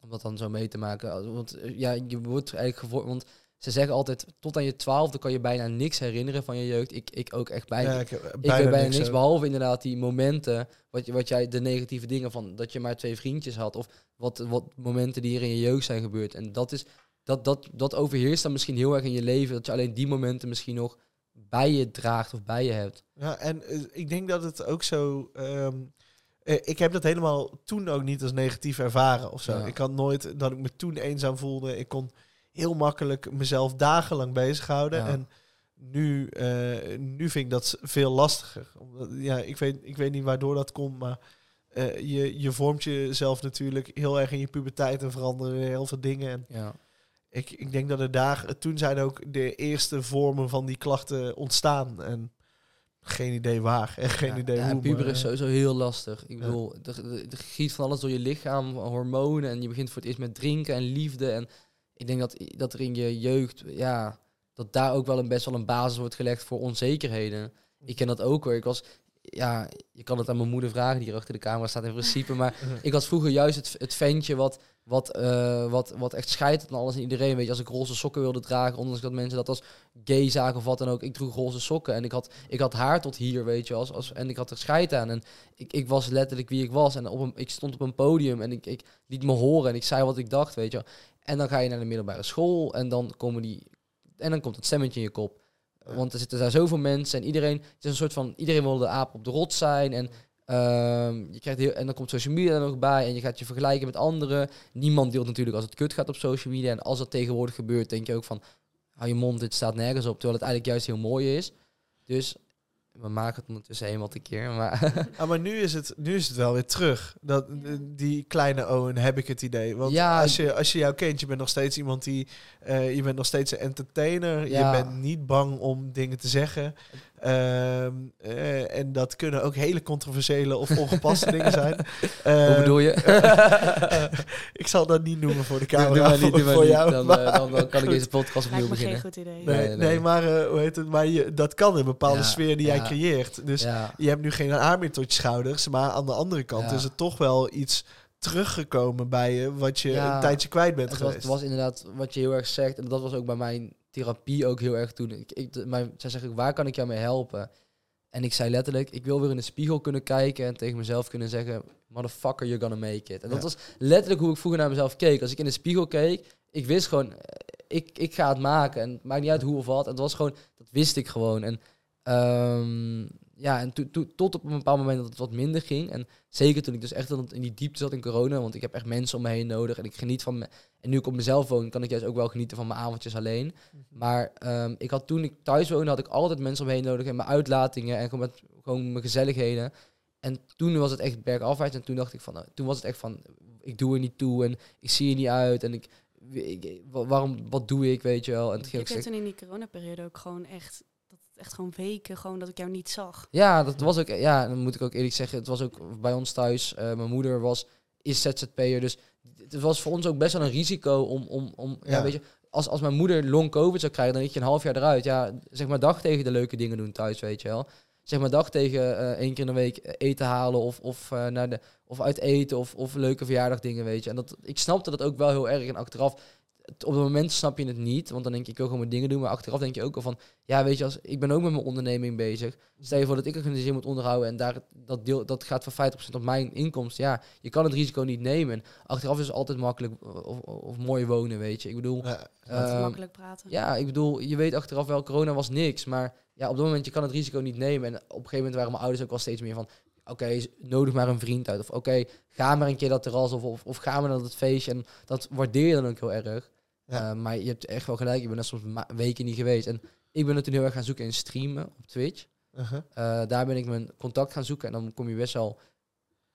om dat dan zo mee te maken. Want eh, ja, je wordt eigenlijk gevormd. Want ze zeggen altijd, tot aan je twaalfde kan je bijna niks herinneren van je jeugd. Ik, ik ook echt bijna. ja, ik heb ik weet bijna niks, behalve inderdaad die momenten, wat, je, wat jij, de negatieve dingen van dat je maar twee vriendjes had. Of wat, wat momenten die er in je jeugd zijn gebeurd. En dat is, dat, dat, dat overheerst dan misschien heel erg in je leven. Dat je alleen die momenten misschien nog bij je draagt of bij je hebt. Ja, en eh, ik denk dat het ook zo. ehm, eh, ik heb dat helemaal toen ook niet als negatief ervaren of zo. Ja. Ik had nooit dat ik me toen eenzaam voelde. Ik kon heel makkelijk mezelf dagenlang bezighouden. Ja. En nu, eh, nu vind ik dat veel lastiger. Omdat, ja, ik weet, ik weet niet waardoor dat komt, maar eh, je, je vormt jezelf natuurlijk heel erg in je puberteit en veranderen heel veel dingen. En Ja. ik, ik denk dat er daar, toen zijn ook de eerste vormen van die klachten ontstaan. En geen idee waar en geen ja, idee ja, hoe. puber is eh, sowieso heel lastig. Ik bedoel, er giet van alles door je lichaam, hormonen. En je begint voor het eerst met drinken en liefde. En ik denk dat, dat er in je jeugd, ja, dat daar ook wel een best wel een basis wordt gelegd voor onzekerheden. Ik ken dat ook hoor. Ik was, ja, je kan het aan mijn moeder vragen, die hier achter de camera staat in principe. Maar ik was vroeger juist het, het ventje wat, wat, eh, wat, wat echt scheidt aan alles en iedereen. Weet je, als ik roze sokken wilde dragen, ondanks dat mensen dat als gay zagen of wat dan ook. Ik droeg roze sokken en ik had, ik had haar tot hier, weet je. Als, als, en ik had er scheid aan. En ik, ik was letterlijk wie ik was. En op een, ik stond op een podium en ik, ik liet me horen en ik zei wat ik dacht, weet je. En dan ga je naar de middelbare school en dan komen die... En dan komt het stemmetje in je kop. Want er zitten daar zoveel mensen en iedereen... Het is een soort van... Iedereen wil de aap op de rot zijn en... ehm, je krijgt heel, en dan komt social media er nog bij en je gaat je vergelijken met anderen. Niemand deelt natuurlijk als het kut gaat op social media. En als dat tegenwoordig gebeurt, denk je ook van... Hou je mond, dit staat nergens op. Terwijl het eigenlijk juist heel mooi is. Dus we maken het ondertussen eenmaal te keer. Maar Ah, maar nu is, het, nu is het wel weer terug. Dat, die kleine Owen heb ik het idee. Want Ja. als, je, als je jou kent, je bent nog steeds iemand die... eh, je bent nog steeds een entertainer. Ja. Je bent niet bang om dingen te zeggen. Ehm, eh, en dat kunnen ook hele controversiële of ongepaste dingen zijn. hoe Ehm, bedoel je? ik zal dat niet noemen voor de Doe camera. maar niet, doe voor, maar voor niet. jou. Dan, maar- eh, dan, dan kan ik deze podcast opnieuw me geen beginnen. goed idee. Nee, Nee, nee, nee. maar eh, hoe heet het? Maar je, dat kan in een bepaalde Ja, sfeer die jij creëert. Dus Ja. je hebt nu geen haar meer tot je schouders. Maar aan de andere kant Ja. is het toch wel iets teruggekomen bij je... wat je Ja, een tijdje kwijt bent Het was, geweest. het was inderdaad wat je heel erg zegt. En dat was ook bij mijn therapie ook heel erg toen. Ik, ik, mijn, zij zeggen, waar kan ik jou mee helpen? En ik zei letterlijk, ik wil weer in de spiegel kunnen kijken en tegen mezelf kunnen zeggen, motherfucker, you're gonna make it. En dat was letterlijk hoe ik vroeger naar mezelf keek. Als ik in de spiegel keek, ik wist gewoon, eh, ik, ik ga het maken. En het maakt niet uit hoe of wat. Het was gewoon, dat wist ik gewoon. En ehm, ja, en to- to- tot op een bepaald moment dat het wat minder ging. En zeker toen ik dus echt in die diepte zat in corona, want ik heb echt mensen om me heen nodig. En ik geniet van me. En nu ik op mezelf woon, kan ik juist ook wel genieten van mijn avondjes alleen. Maar ehm, ik had toen ik thuis woonde, had ik altijd mensen om me heen nodig en mijn uitlatingen en gewoon, met, gewoon mijn gezelligheden. En toen was het echt bergafwaarts en toen dacht ik van, nou, toen was het echt van, ik doe er niet toe en ik zie er niet uit en ik, ik- wa- waarom, wat doe ik, weet je wel. En Ik zeggen, toen in die coronaperiode ook gewoon echt, echt gewoon weken, gewoon dat ik jou niet zag. ja, dat was ook, ja, dan moet ik ook eerlijk zeggen, het was ook bij ons thuis, eh, mijn moeder was, is ZZP'er, dus het was voor ons ook best wel een risico om, om, om ja. Ja. weet je, als, als mijn moeder long covid zou krijgen, dan lig je een half jaar eruit. Ja, zeg maar dag tegen de leuke dingen doen thuis, weet je wel. Zeg maar dag tegen eh, één keer in de week eten halen of, of, eh, naar de, of uit eten of, of leuke verjaardagdingen, weet je. En dat, ik snapte dat ook wel heel erg. En achteraf, het- op het moment snap je het niet, want dan denk je, ik wil gewoon mijn dingen doen. Maar achteraf denk je ook al van, ja, weet je, als, ik ben ook met mijn onderneming bezig. Stel je voor dat ik een gezin moet onderhouden en daar, dat, deel, dat gaat voor 50% op mijn inkomsten. Ja, je kan het risico niet nemen. En achteraf is het altijd makkelijk of, of mooi wonen, weet je. Ik bedoel, Ja. Ehm, makkelijk praten. ja, ik bedoel, je weet achteraf wel, corona was niks. Maar ja, op dat moment, je kan het risico niet nemen. En op een gegeven moment waren mijn ouders ook wel steeds meer van... Oké, nodig maar een vriend uit. Of oké, ga maar een keer dat terras. Of, of, of ga maar naar dat feestje. En dat waardeer je dan ook heel erg. Ja. Eh, maar je hebt echt wel gelijk. Je bent er soms weken niet geweest. En ik ben toen heel erg gaan zoeken in streamen op Twitch. Uh-huh. Eh, daar ben ik mijn contact gaan zoeken. En dan kom je best wel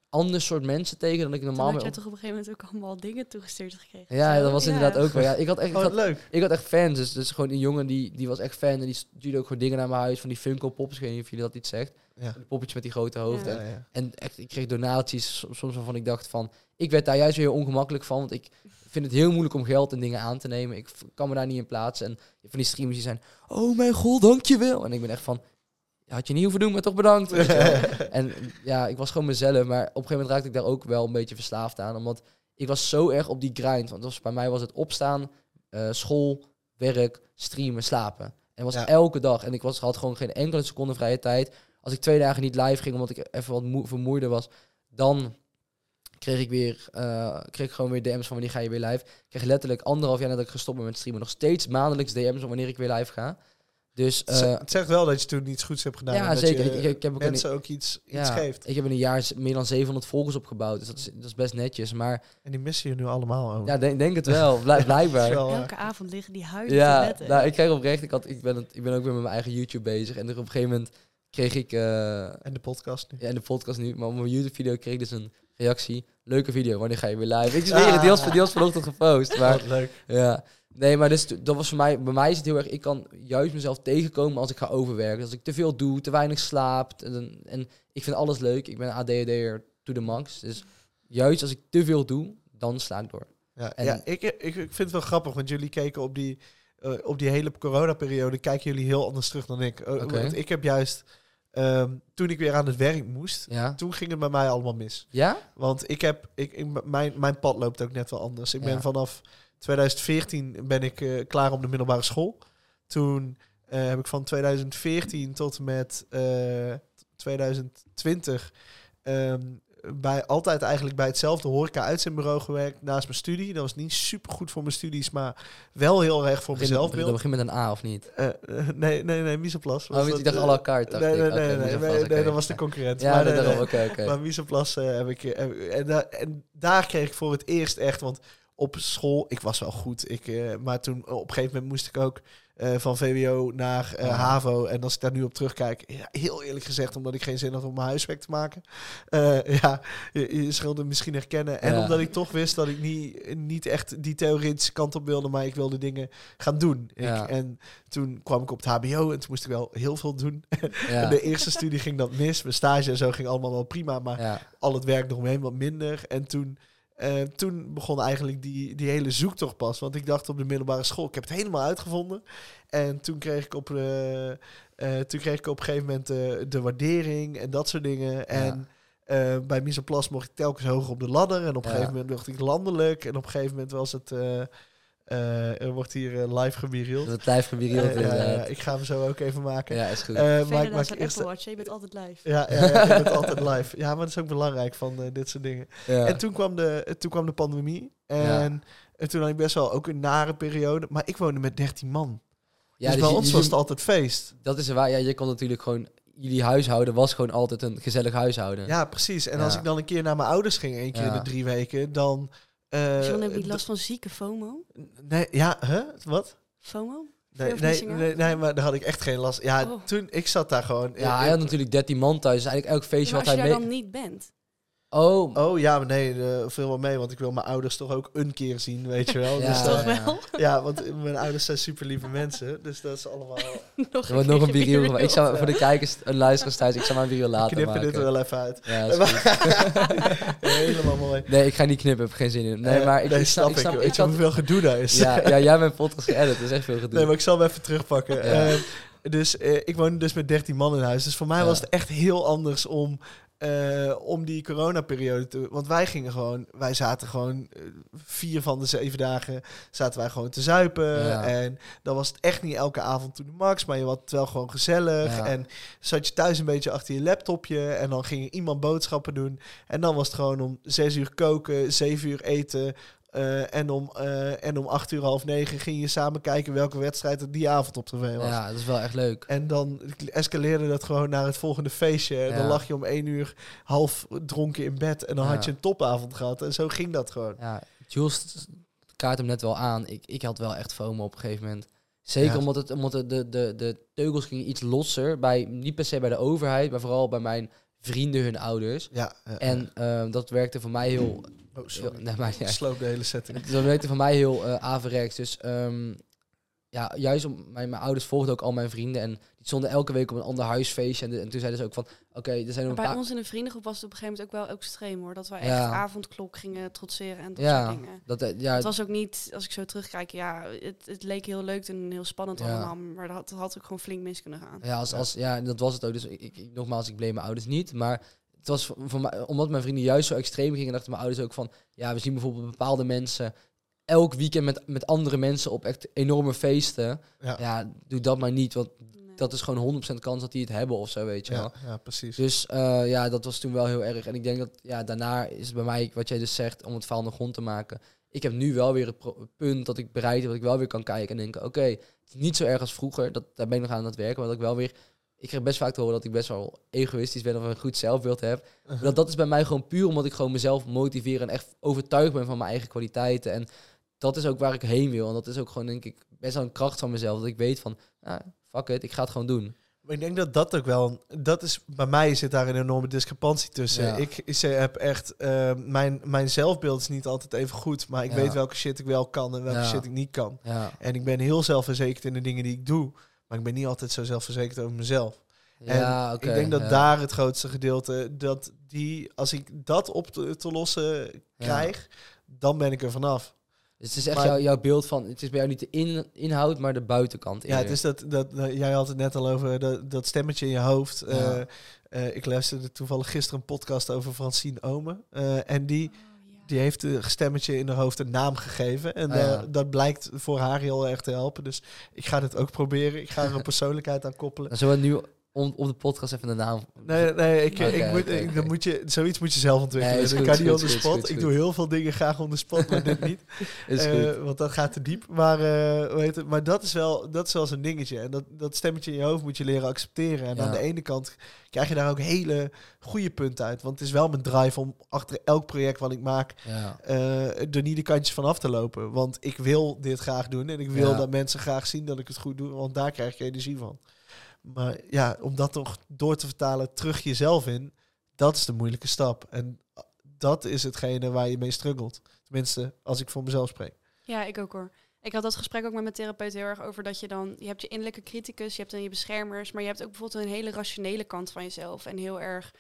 ander soort mensen tegen dan ik Toen normaal had mee jij op- toch op een gegeven moment ook allemaal dingen toegestuurd gekregen. Ja, Zo, dat was ja. inderdaad ook wel. Ja, ik had echt... ik Oh, had- leuk. ik had echt fans, dus, dus gewoon een jongen die, die was echt fan en die stuurde ook gewoon dingen naar mijn huis van die Funko Pops. Ik weet niet of jullie dat iets zegt. Ja. Die poppetjes met die grote hoofd. Ja. En, Ja, ja. en echt, ik kreeg donaties som- soms waarvan ik dacht van, ik werd daar juist weer heel ongemakkelijk van, want ik vind het heel moeilijk om geld en dingen aan te nemen. Ik kan me daar niet in plaatsen. En van die streamers die zijn, oh mijn god, dankjewel. En ik ben echt van, had je niet hoeven doen, maar toch bedankt. en ja, ik was gewoon mezelf, maar op een gegeven moment raakte ik daar ook wel een beetje verslaafd aan, omdat ik was zo erg op die grind. Want was, bij mij was het opstaan, eh, school, werk, streamen, slapen. En was Ja. elke dag. En ik was, had gewoon geen enkele seconde vrije tijd. Als ik twee dagen niet live ging, omdat ik even wat moe, vermoeider was, dan kreeg ik weer, eh, kreeg ik gewoon weer DM's van wanneer ga je weer live. Ik kreeg letterlijk anderhalf jaar nadat ik gestopt ben met streamen, nog steeds maandelijks DM's van wanneer ik weer live ga. Dus eh, het zegt wel dat je toen iets goeds hebt gedaan. ja, en dat zeker. je Ik, heb ook een, mensen ook iets, iets ja, geeft. ik heb in een jaar meer dan 700 volgers opgebouwd, dus dat is, dat is best netjes. Maar En die missen je nu allemaal ook. ja, denk, denk het wel, blijk- blijkbaar. Wel, Elke avond liggen die huilen Ja, nou, ik krijg oprecht, ik, had, ik, ben, het- ik ben ook weer met mijn eigen YouTube bezig. En er op een gegeven moment kreeg ik, eh, En de podcast nu. ja, in de podcast nu, maar op mijn YouTube-video kreeg ik dus een reactie. Leuke video, wanneer ga je weer live? Ik zweer het, die was, die was vanochtend gepost. Maar Wat leuk. ja, nee, maar dus, dat was voor mij, bij mij is het heel erg, ik kan juist mezelf tegenkomen als ik ga overwerken. Als ik te veel doe, te weinig slaap. En, en ik vind alles leuk. Ik ben een ADHD'er to the max. Dus juist als ik te veel doe, dan sla ik door. Ja, En- ja ik, ik, ik vind het wel grappig, want jullie keken op die, eh, op die hele coronaperiode, kijken jullie heel anders terug dan ik. Eh. Want ik heb juist, ehm, toen ik weer aan het werk moest, Ja? toen ging het bij mij allemaal mis. Ja? Want ik heb, ik, ik- mijn, mijn pad loopt ook net wel anders. Ik ben Ja. vanaf 2014 ben ik eh, klaar op de middelbare school. Toen eh, heb ik van 2014 tot en met eh, 2020 ehm, bij, altijd eigenlijk bij hetzelfde horeca-uitzendbureau gewerkt naast mijn studie. Dat was niet super goed voor mijn studies, maar wel heel erg voor mezelf. Dat begint met een A of niet? Eh, eh, nee, nee, nee, Misoplas. Oh, ik dacht carte, dacht Nee, nee, nee, nee, dat was de concurrent. Ja, Maar dat nee, daarom. Maar Misoplas eh, heb ik... en, da- en daar kreeg ik voor het eerst echt... Want op school, ik was wel goed. Ik, eh, maar toen op een gegeven moment moest ik ook eh, van VWO naar eh, Ah. HAVO. En als ik daar nu op terugkijk... Ja, heel eerlijk gezegd, omdat ik geen zin had om mijn huiswerk te maken. Ja, je, je misschien herkennen. En Ja. omdat ik toch wist dat ik niet, niet echt die theoretische kant op wilde... maar ik wilde dingen gaan doen. Ik, Ja. En toen kwam ik op het hbo en toen moest ik wel heel veel doen. De eerste studie ging dat mis. Mijn stage en zo ging allemaal wel prima, maar al het werk eromheen wat minder. En toen, eh, toen begon eigenlijk die, die hele zoektocht pas. Want ik dacht op de middelbare school, ik heb het helemaal uitgevonden. En toen kreeg ik op, eh, eh, toen kreeg ik op een gegeven moment de waardering en dat soort dingen. En bij Misoplas mocht ik telkens hoger op de ladder. En op een Ja. gegeven moment mocht ik landelijk. En op een gegeven moment was het... eh, er wordt hier eh, live gebirield. Eh, ja, ja, inderdaad. ik ga hem zo ook even maken. Ja, is goed. Eh, maar ik maak eerst... Apple Watch, je bent altijd live. Ja, ja, ja, je bent altijd live. Ja, maar dat is ook belangrijk van dit soort dingen. ja. En toen kwam, de, toen kwam de pandemie. En, toen had ik best wel ook een nare periode. Maar ik woonde met 13 man. ja, dus dus bij je- ons je- was het altijd feest. Dat is waar. Ja, je kon natuurlijk gewoon... Jullie huishouden was gewoon altijd een gezellig huishouden. Ja, precies. En Ja. als ik dan een keer naar mijn ouders ging, één keer in de drie weken, dan... eh, John, heb je niet d- last van zieke FOMO? Nee, ja, huh? Wat? FOMO? Nee, nee, nee, nee, maar daar had ik echt geen last. Ja, Oh. toen, ik zat daar gewoon... Ja, hij had natuurlijk 13 man thuis. Dus eigenlijk elk feestje maar wat als hij je daar mee... dan niet bent. Oh, Oh ja, maar nee, eh, veel wel mee, want ik wil mijn ouders toch ook een keer zien, weet je wel. Ja. Dus Toch dan- ja. wel? ja, want mijn ouders zijn super lieve mensen, dus dat is allemaal... nog er wordt nog een viriel. Ik zou voor de kijkers en luisteraars thuis, ik zou maar een viriel laten Knippen maken. dit er wel even uit. Ja. Helemaal mooi. Nee, ik ga niet knippen, heb geen zin in. Nee, Eh, maar ik, nee, ik snap, ik ik. snap, Weet ik je zat, hoeveel gedoe daar is? ja, ja, jij mijn podcast geëdit, dat is echt veel gedoe. Nee, maar ik zal hem even terugpakken. Ja. Eh, dus eh, ik woonde dus met 13 man in huis. Dus voor mij Ja. was het echt heel anders om, eh, om die coronaperiode te... Want wij gingen gewoon... Wij zaten gewoon eh, vier van de zeven dagen zaten wij gewoon te zuipen. Ja. En dan was het echt niet elke avond to de max. Maar je had het wel gewoon gezellig. Ja. En zat je thuis een beetje achter je laptopje. En dan ging iemand boodschappen doen. En dan was het gewoon om zes uur koken, zeven uur eten... eh, en, om, eh, en om acht uur, half negen ging je samen kijken welke wedstrijd er die avond op tv was. Ja, dat is wel echt leuk. En dan escaleerde dat gewoon naar het volgende feestje. En dan lag je om één uur half dronken in bed. En dan Ja. had je een topavond gehad. En zo ging dat gewoon. Ja, Jules kaart hem net wel aan. Ik, ik had wel echt FOMO op een gegeven moment. Zeker Ja. omdat, het, omdat de, de, de, de teugels gingen iets losser. Bij, niet per se bij de overheid, maar vooral bij mijn vrienden, hun ouders. Ja. eh, En ehm, dat werkte voor mij heel... oh, sorry. nee, maar, Ik ja, sloop de hele setting. dat werkte voor mij heel eh averechts. Dus ehm, ja, juist om, mijn, mijn ouders volgden ook al mijn vrienden. En die stonden elke week op een ander huisfeestje. En, de- en toen zeiden ze ook van, oké, er zijn nog bij paar... ons in de vriendengroep was het op een gegeven moment ook wel extreem hoor. Dat we echt avondklok gingen trotseren en dat Ja, soort dingen. dat, eh, ja, Het was ook niet, als ik zo terugkijk, ja, het, het leek heel leuk en heel spannend Ja. allemaal. Maar dat had, dat had ook gewoon flink mis kunnen gaan. Ja, als, als, ja, dat was het ook. Dus ik, ik, nogmaals, ik blame mijn ouders niet. Maar het was voor, mij, omdat mijn vrienden juist zo extreem gingen, dachten mijn ouders ook van... Ja, we zien bijvoorbeeld bepaalde mensen elk weekend met, met andere mensen op echt enorme feesten. Ja. Ja, doe dat maar niet, want Nee. dat is gewoon 100% kans dat die het hebben of zo, weet je wel. Ja, ja, precies. Dus eh, ja, dat was toen wel heel erg. En ik denk dat ja, daarna is het bij mij, wat jij dus zegt, om het verhaal nog rond te maken. Ik heb nu wel weer het punt dat ik bereid heb, dat ik wel weer kan kijken en denken, oké, het is niet zo erg als vroeger. Dat, daar ben ik nog aan het werken, maar dat ik wel weer... Ik krijg best vaak te horen dat ik best wel egoïstisch ben of een goed zelfbeeld heb. Maar dat, dat is bij mij gewoon puur omdat ik gewoon mezelf motiveer en echt overtuigd ben van mijn eigen kwaliteiten. En dat is ook waar ik heen wil. En dat is ook gewoon, denk ik, best wel een kracht van mezelf. Dat ik weet van, ah, fuck it, ik ga het gewoon doen. Maar ik denk dat dat ook wel, dat is, bij mij zit daar een enorme discrepantie tussen. Ja. Ik, ik heb echt, eh, mijn, mijn zelfbeeld is niet altijd even goed, maar ik Ja. weet welke shit ik wel kan en welke Ja. shit ik niet kan. En ik ben heel zelfverzekerd in de dingen die ik doe, maar ik ben niet altijd zo zelfverzekerd over mezelf. Ja, en oké. ik denk dat ja. daar het grootste gedeelte, dat die, als ik dat op te, te lossen krijg, dan ben ik er vanaf. Dus het is echt Maar- jouw, jouw beeld van, het is bij jou niet de in, inhoud, maar de buitenkant. Ja, het is dat, dat, dat- jij had het net al over dat, dat stemmetje in je hoofd. Ja. Eh, eh, ik luisterde toevallig gisteren een podcast over Francine Omen. Eh, en die, Oh, ja. Die heeft een stemmetje in haar hoofd een naam gegeven. En Ah, ja. eh, dat blijkt voor haar heel erg te helpen. Dus ik ga dit ook proberen. Ik ga er een persoonlijkheid aan koppelen. Zullen we nu om, op de podcast even de naam... Nee, nee ik, ik moet, dan moet je, zoiets moet je zelf ontwikkelen. Nee, ik kan niet on goed, the is spot. ik doe heel veel dingen graag on the spot, maar dit niet. Is Eh, goed. want dat gaat te diep. Maar, hoe heet het? maar dat is wel dat is wel zo'n dingetje. En dat, dat stemmetje in je hoofd moet je leren accepteren. En Ja. aan de ene kant krijg je daar ook hele goede punten uit. Want het is wel mijn drive om achter elk project wat ik maak... Ja. eh, er niet de kantjes van af te lopen. Want ik wil dit graag doen. En ik wil Ja. dat mensen graag zien dat ik het goed doe. Want daar krijg je energie van. Maar ja, om dat toch door te vertalen terug jezelf in... dat is de moeilijke stap. En dat is hetgene waar je mee struggelt. Tenminste, als ik voor mezelf spreek. Ja, ik ook hoor. Ik had dat gesprek ook met mijn therapeut heel erg over dat je dan, je hebt je innerlijke criticus, je hebt dan je beschermers, maar je hebt ook bijvoorbeeld een hele rationele kant van jezelf. En heel erg,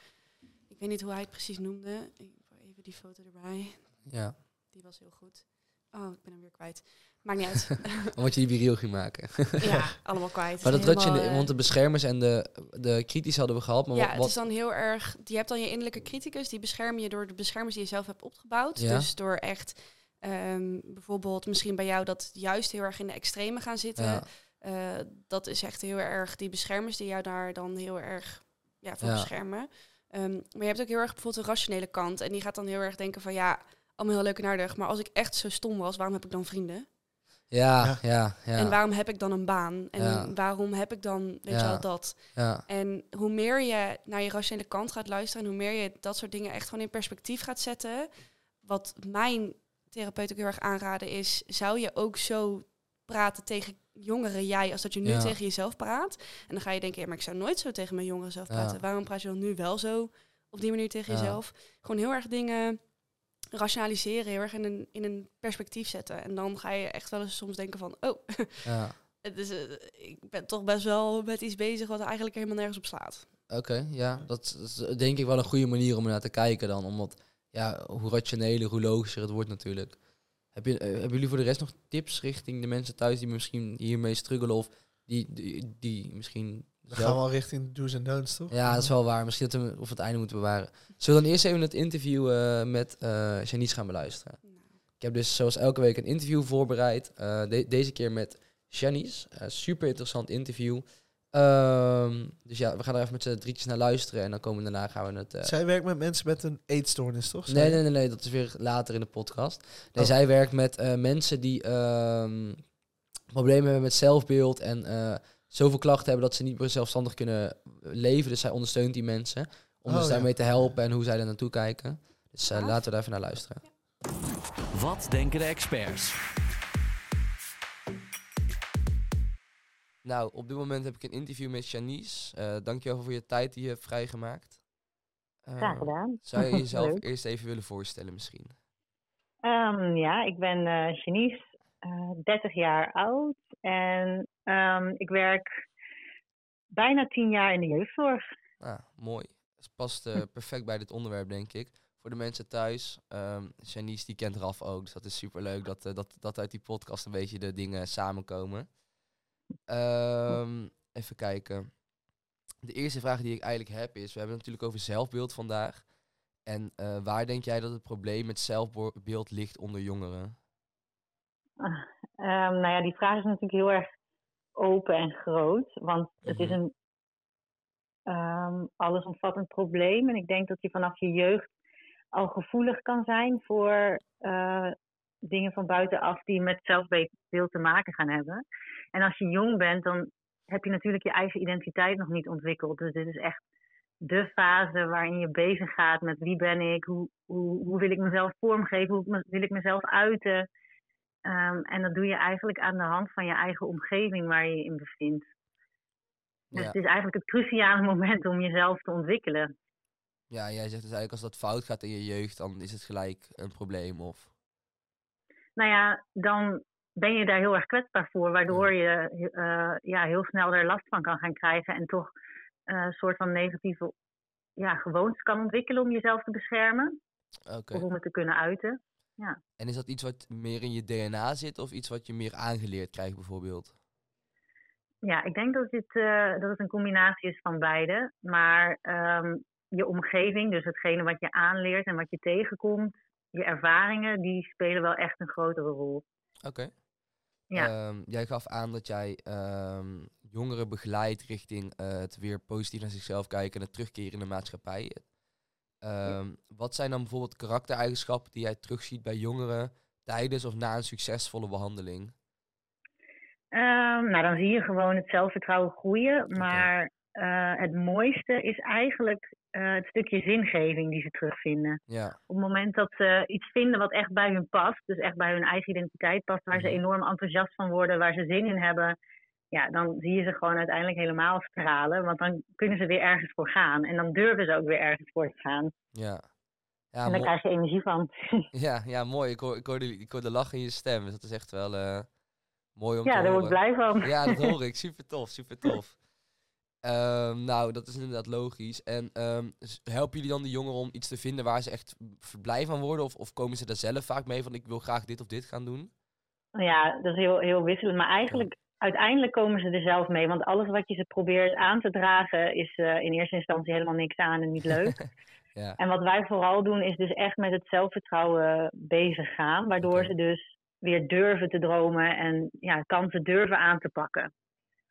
ik weet niet hoe hij het precies noemde. Even die foto erbij. ja. Die was heel goed. Oh, ik ben hem weer kwijt. Maakt niet uit. Omdat je die viriel ging maken. ja, allemaal kwijt. maar dat had je, Helemaal, eh, want de beschermers en de, de kritisch hadden we gehad. Maar ja, wat, het is dan heel erg. Je hebt dan je innerlijke criticus, die beschermen je door de beschermers die je zelf hebt opgebouwd. Ja. Dus door echt ehm, bijvoorbeeld misschien bij jou dat juist heel erg in de extreme gaan zitten. ja, Eh, dat is echt heel erg die beschermers die jou daar dan heel erg ja, voor Ja. beschermen. Ehm, maar je hebt ook heel erg bijvoorbeeld een rationele kant. En die gaat dan heel erg denken van ja, allemaal heel leuk en aardig. Maar als ik echt zo stom was, waarom heb ik dan vrienden? Ja, Ja. ja, En waarom heb ik dan een baan? En Ja. waarom heb ik dan, weet je wel, dat? ja, En hoe meer je naar je rationele kant gaat luisteren... en hoe meer je dat soort dingen echt gewoon in perspectief gaat zetten... wat mijn therapeut ook heel erg aanraden is... zou je ook zo praten tegen jongeren jij... als dat je nu Ja. tegen jezelf praat? En dan ga je denken, ja, maar ik zou nooit zo tegen mijn jongeren zelf Ja. praten. Waarom praat je dan nu wel zo op die manier tegen Ja. jezelf? Gewoon heel erg dingen rationaliseren, heel erg in een, in een perspectief zetten. En dan ga je echt wel eens soms denken van... oh, ja. het is, eh, ik ben toch best wel met iets bezig... wat eigenlijk helemaal nergens op slaat. Oké, ja. Dat is denk ik wel een goede manier om naar te kijken dan. Omdat, ja, hoe rationeler, hoe logischer het wordt natuurlijk. Heb je, eh, hebben jullie voor de rest nog tips richting de mensen thuis die misschien hiermee struggelen of die, die, die misschien Dan gaan we al richting de do's en don'ts, toch? Ja, dat is wel waar. Misschien dat we of het einde moeten bewaren. Zullen we dan eerst even het interview eh, met eh Janice gaan beluisteren? Ik heb dus zoals elke week een interview voorbereid. Eh, de- deze keer met Janice. Super interessant interview. Ehm, dus ja, we gaan er even met z'n drietjes naar luisteren. En dan komen we daarna gaan we het... eh, Zij werkt met mensen met een eetstoornis, toch? Nee, nee, nee, nee, dat is weer later in de podcast. Nee, Oh. zij werkt met eh, mensen die ehm, problemen hebben met zelfbeeld en eh, zoveel klachten hebben dat ze niet meer zelfstandig kunnen leven. Dus zij ondersteunt die mensen om Oh, dus ja. daarmee te helpen en hoe zij er naartoe kijken. Dus eh, laten we daar even naar luisteren. Wat denken de experts? Nou, op dit moment heb ik een interview met Janice. Eh dankjewel voor je tijd die je hebt vrijgemaakt. Eh, Graag gedaan. Zou je jezelf eerst even willen voorstellen misschien? Ehm, ja, ik ben eh Janice, eh 30 jaar oud en ehm, ik werk bijna 10 jaar in de jeugdzorg. Ah, mooi. Het past eh, perfect bij dit onderwerp, denk ik. Voor de mensen thuis, ehm Janice die kent Raf ook, dus dat is superleuk dat, eh, dat, dat uit die podcast een beetje de dingen samenkomen. Ehm, even kijken. De eerste vraag die ik eigenlijk heb is, we hebben het natuurlijk over zelfbeeld vandaag. En eh, waar denk jij dat het probleem met zelfbeeld ligt onder jongeren? Ehm, nou ja, die vraag is natuurlijk heel erg open en groot, want het is Mhm. een ehm, allesomvattend probleem. En ik denk dat je vanaf je jeugd al gevoelig kan zijn voor eh, dingen van buitenaf die met zelfbeeld te maken gaan hebben. En als je jong bent, dan heb je natuurlijk je eigen identiteit nog niet ontwikkeld. Dus dit is echt de fase waarin je bezig gaat met wie ben ik, hoe, hoe, hoe wil ik mezelf vormgeven, hoe wil ik mezelf uiten. Ehm, en dat doe je eigenlijk aan de hand van je eigen omgeving waar je je in bevindt. Dus Ja. het is eigenlijk het cruciale moment om jezelf te ontwikkelen. Ja, jij zegt dus eigenlijk als dat fout gaat in je jeugd, dan is het gelijk een probleem. Of... Nou ja, dan ben je daar heel erg kwetsbaar voor, waardoor je eh, ja, heel snel er last van kan gaan krijgen en toch eh, een soort van negatieve ja, gewoontes kan ontwikkelen om jezelf te beschermen of om het te kunnen uiten. En is dat iets wat meer in je DNA zit of iets wat je meer aangeleerd krijgt bijvoorbeeld? Ja, ik denk dat het, eh, dat het een combinatie is van beide. Maar ehm, je omgeving, dus hetgene wat je aanleert en wat je tegenkomt, je ervaringen, die spelen wel echt een grotere rol. Oké. Ja. Ehm, jij gaf aan dat jij ehm, jongeren begeleidt richting eh, het weer positief naar zichzelf kijken en het terugkeren in de maatschappij. Ehm, Wat zijn dan bijvoorbeeld karaktereigenschappen die jij terugziet bij jongeren tijdens of na een succesvolle behandeling? Ehm, nou, dan zie je gewoon het zelfvertrouwen groeien. Maar eh, het mooiste is eigenlijk eh, het stukje zingeving die ze terugvinden. Ja, Op het moment dat ze iets vinden wat echt bij hun past, dus echt bij hun eigen identiteit past, waar ze Mhm. enorm enthousiast van worden, waar ze zin in hebben, ja, dan zie je ze gewoon uiteindelijk helemaal stralen. Want dan kunnen ze weer ergens voor gaan. En dan durven ze ook weer ergens voor te gaan. ja. Ja, en daar krijg je energie van. ja, ja, mooi. Ik hoor, ik, hoor de, ik hoor de lach in je stem. Dus dat is echt wel eh, mooi om ja, te daar horen. word ik blij van. Ja, dat hoor ik. Super tof, super tof. Ehm, nou, dat is inderdaad logisch. En s- helpen jullie dan de jongeren om iets te vinden waar ze echt blij van worden? Of, of komen ze daar zelf vaak mee van ik wil graag dit of dit gaan doen? Ja, dat is heel, heel wisselend. Maar eigenlijk, uiteindelijk komen ze er zelf mee. Want alles wat je ze probeert aan te dragen, is eh, in eerste instantie helemaal niks aan en niet leuk. Ja, En wat wij vooral doen, is dus echt met het zelfvertrouwen bezig gaan. Waardoor ze dus weer durven te dromen en ja, kansen durven aan te pakken.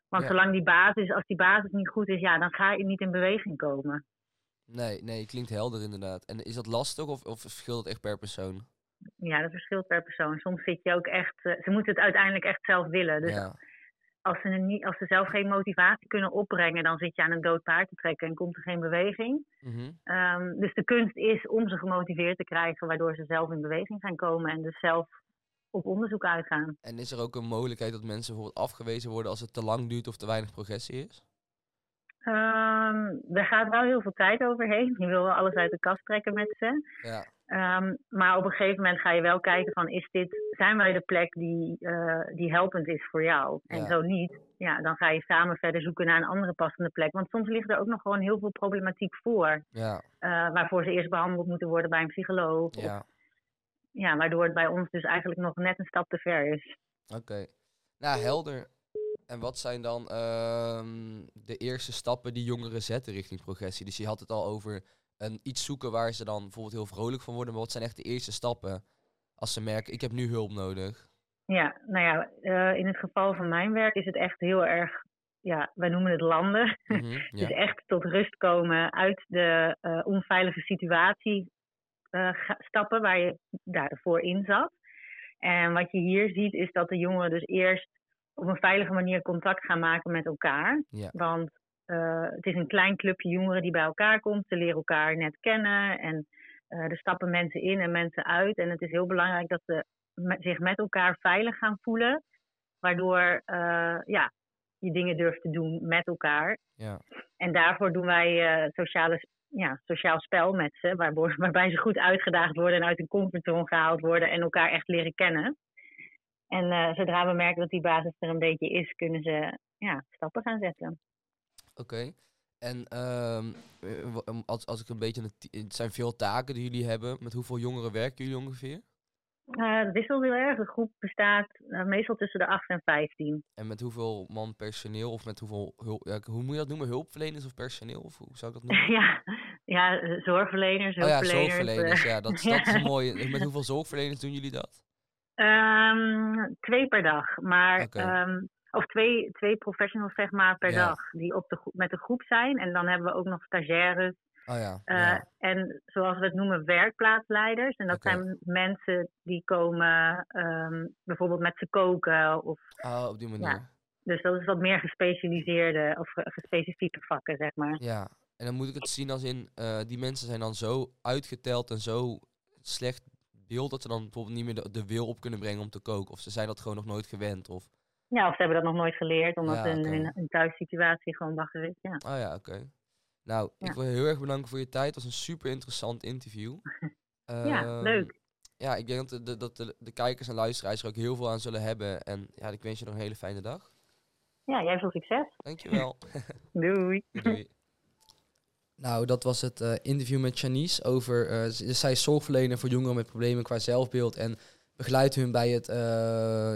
Want Ja. zolang die basis, als die basis niet goed is, ja, dan ga je niet in beweging komen. nee, nee, klinkt helder inderdaad. En is dat lastig of, of verschilt het echt per persoon? Ja, dat verschilt per persoon. Soms zit je ook echt, eh, ze moeten het uiteindelijk echt zelf willen. Dus ja, als, ze niet, als ze zelf geen motivatie kunnen opbrengen, dan zit je aan een dood paard te trekken en komt er geen beweging. Mhm. Ehm, dus de kunst is om ze gemotiveerd te krijgen, waardoor ze zelf in beweging gaan komen en dus zelf op onderzoek uitgaan. En is er ook een mogelijkheid dat mensen bijvoorbeeld afgewezen worden als het te lang duurt of te weinig progressie is? Ehm er gaat wel heel veel tijd overheen. Je wil wel alles uit de kast trekken met ze. Ja, Ehm, maar op een gegeven moment ga je wel kijken van, is dit, zijn wij de plek die, eh, die helpend is voor jou? En zo niet, ja, dan ga je samen verder zoeken naar een andere passende plek. Want soms ligt er ook nog gewoon heel veel problematiek voor. ja, eh, waarvoor ze eerst behandeld moeten worden bij een psycholoog. Of, ja. ja, waardoor het bij ons dus eigenlijk nog net een stap te ver is. Oké. Nou, helder. En wat zijn dan ehm, de eerste stappen die jongeren zetten richting progressie? Dus je had het al over een, iets zoeken waar ze dan bijvoorbeeld heel vrolijk van worden. Maar wat zijn echt de eerste stappen als ze merken, ik heb nu hulp nodig? Ja, nou ja, eh, in het geval van mijn werk is het echt heel erg, ja, wij noemen het landen. Dus ja. echt tot rust komen uit de eh, onveilige situatie eh, stappen waar je daarvoor in zat. En wat je hier ziet is dat de jongeren dus eerst op een veilige manier contact gaan maken met elkaar. Ja. Want eh, het is een klein clubje jongeren die bij elkaar komt. Ze leren elkaar net kennen en eh, er stappen mensen in en mensen uit. En het is heel belangrijk dat ze zich met elkaar veilig gaan voelen. Waardoor eh, ja, je dingen durft te doen met elkaar. Ja. En daarvoor doen wij sociale, ja, sociaal spel met ze, waarbij ze goed uitgedaagd worden en uit hun comfortzone gehaald worden en elkaar echt leren kennen. En zodra we merken dat die basis er een beetje is, kunnen ze ja, stappen gaan zetten. Oké. En ehm, eh, um, als, als ik een beetje... Het zijn veel taken die jullie hebben. Met hoeveel jongeren werken jullie ongeveer? Eh het wisselt heel erg. De groep bestaat eh, meestal tussen de 8 en 15. En met hoeveel man personeel? Of met hoeveel hulp... Hoe moet je dat noemen? Hulpverleners of personeel? Of hoe zou ik dat noemen? ja, ja, zorgverleners, Oh ja, hulpverleners. zorgverleners. Ja, dat, is- dat is een mooie. Met hoeveel zorgverleners doen jullie dat? Ehm, twee per dag. Maar, of twee, twee professionals zeg maar per Ja. dag die op de met de groep zijn. En dan hebben we ook nog stagiaires. Oh ja. eh, ja. En zoals we het noemen, werkplaatsleiders. En dat zijn mensen die komen ehm, bijvoorbeeld met ze koken. Of, Oh, op die manier. dus dat is wat meer gespecialiseerde of ge- gespecifieke vakken, zeg maar. Ja. En dan moet ik het zien als in, eh, die mensen zijn dan zo uitgeteld en zo slecht beeld dat ze dan bijvoorbeeld niet meer de, de wil op kunnen brengen om te koken. Of ze zijn dat gewoon nog nooit gewend. Of Ja, of ze hebben dat nog nooit geleerd, omdat Ja, hun, oké. hun, hun thuissituatie gewoon bagger is. Ja. Oh ja, oké. Nou, ik wil je heel erg bedanken voor je tijd. Het was een super interessant interview. ja, Ehm, leuk. Ja, ik denk dat de, dat de, de kijkers en luisteraars er ook heel veel aan zullen hebben. En ja, ik wens je nog een hele fijne dag. Ja, jij veel succes. Dankjewel. Doei. Doei. Nou, dat was het eh, interview met Janice over... eh, z- zij is zorgverlener voor jongeren met problemen qua zelfbeeld... en begeleidt hun bij het, eh,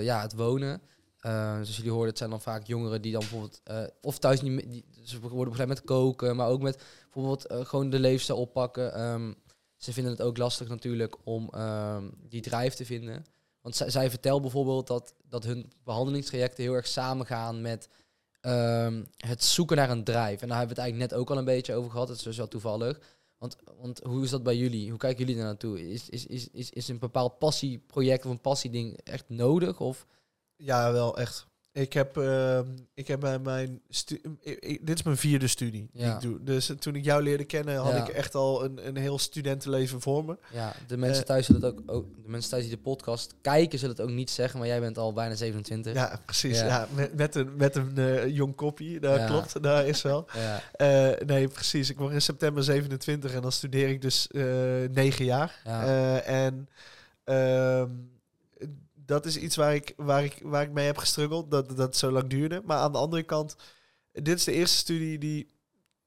ja, het wonen. Eh, zoals jullie hoorden, het zijn dan vaak jongeren die dan bijvoorbeeld... eh, of thuis niet... me- Die, ze worden begeleid met koken, maar ook met bijvoorbeeld eh, gewoon de leefstijl oppakken. Ehm, ze vinden het ook lastig natuurlijk om ehm, die drijf te vinden. Want zij, zij bijvoorbeeld dat, dat hun behandelingstrajecten heel erg samengaan met ehm, het zoeken naar een drijf. En daar hebben we het eigenlijk net ook al een beetje over gehad. Dat is dus wel toevallig. Want, want hoe is dat bij jullie? Hoe kijken jullie daar naartoe? Is, is, is, is, is een bepaald passieproject of een passieding echt nodig? Of Ja, wel echt. Ik heb, ehm, ik heb bij mijn ik- ik- dit is mijn vierde studie die Ja. ik doe. Dus toen ik jou leerde kennen, had Ja. ik echt al een, een heel studentenleven voor me. ja, de mensen Eh, thuis zullen het ook, ook, de mensen thuis die de podcast kijken zullen het ook niet zeggen, maar jij bent al bijna 27. Ja, precies. Ja. Ja. met, met een, met een eh, jong koppie, dat Ja. klopt. Daar is wel. Eh, nee, precies. Ik word in september 27 en dan studeer ik dus negen jaar. Ja. En ehm, dat is iets waar ik, waar, ik, waar ik mee heb gestruggeld, dat dat het zo lang duurde. Maar aan de andere kant, dit is de eerste studie die...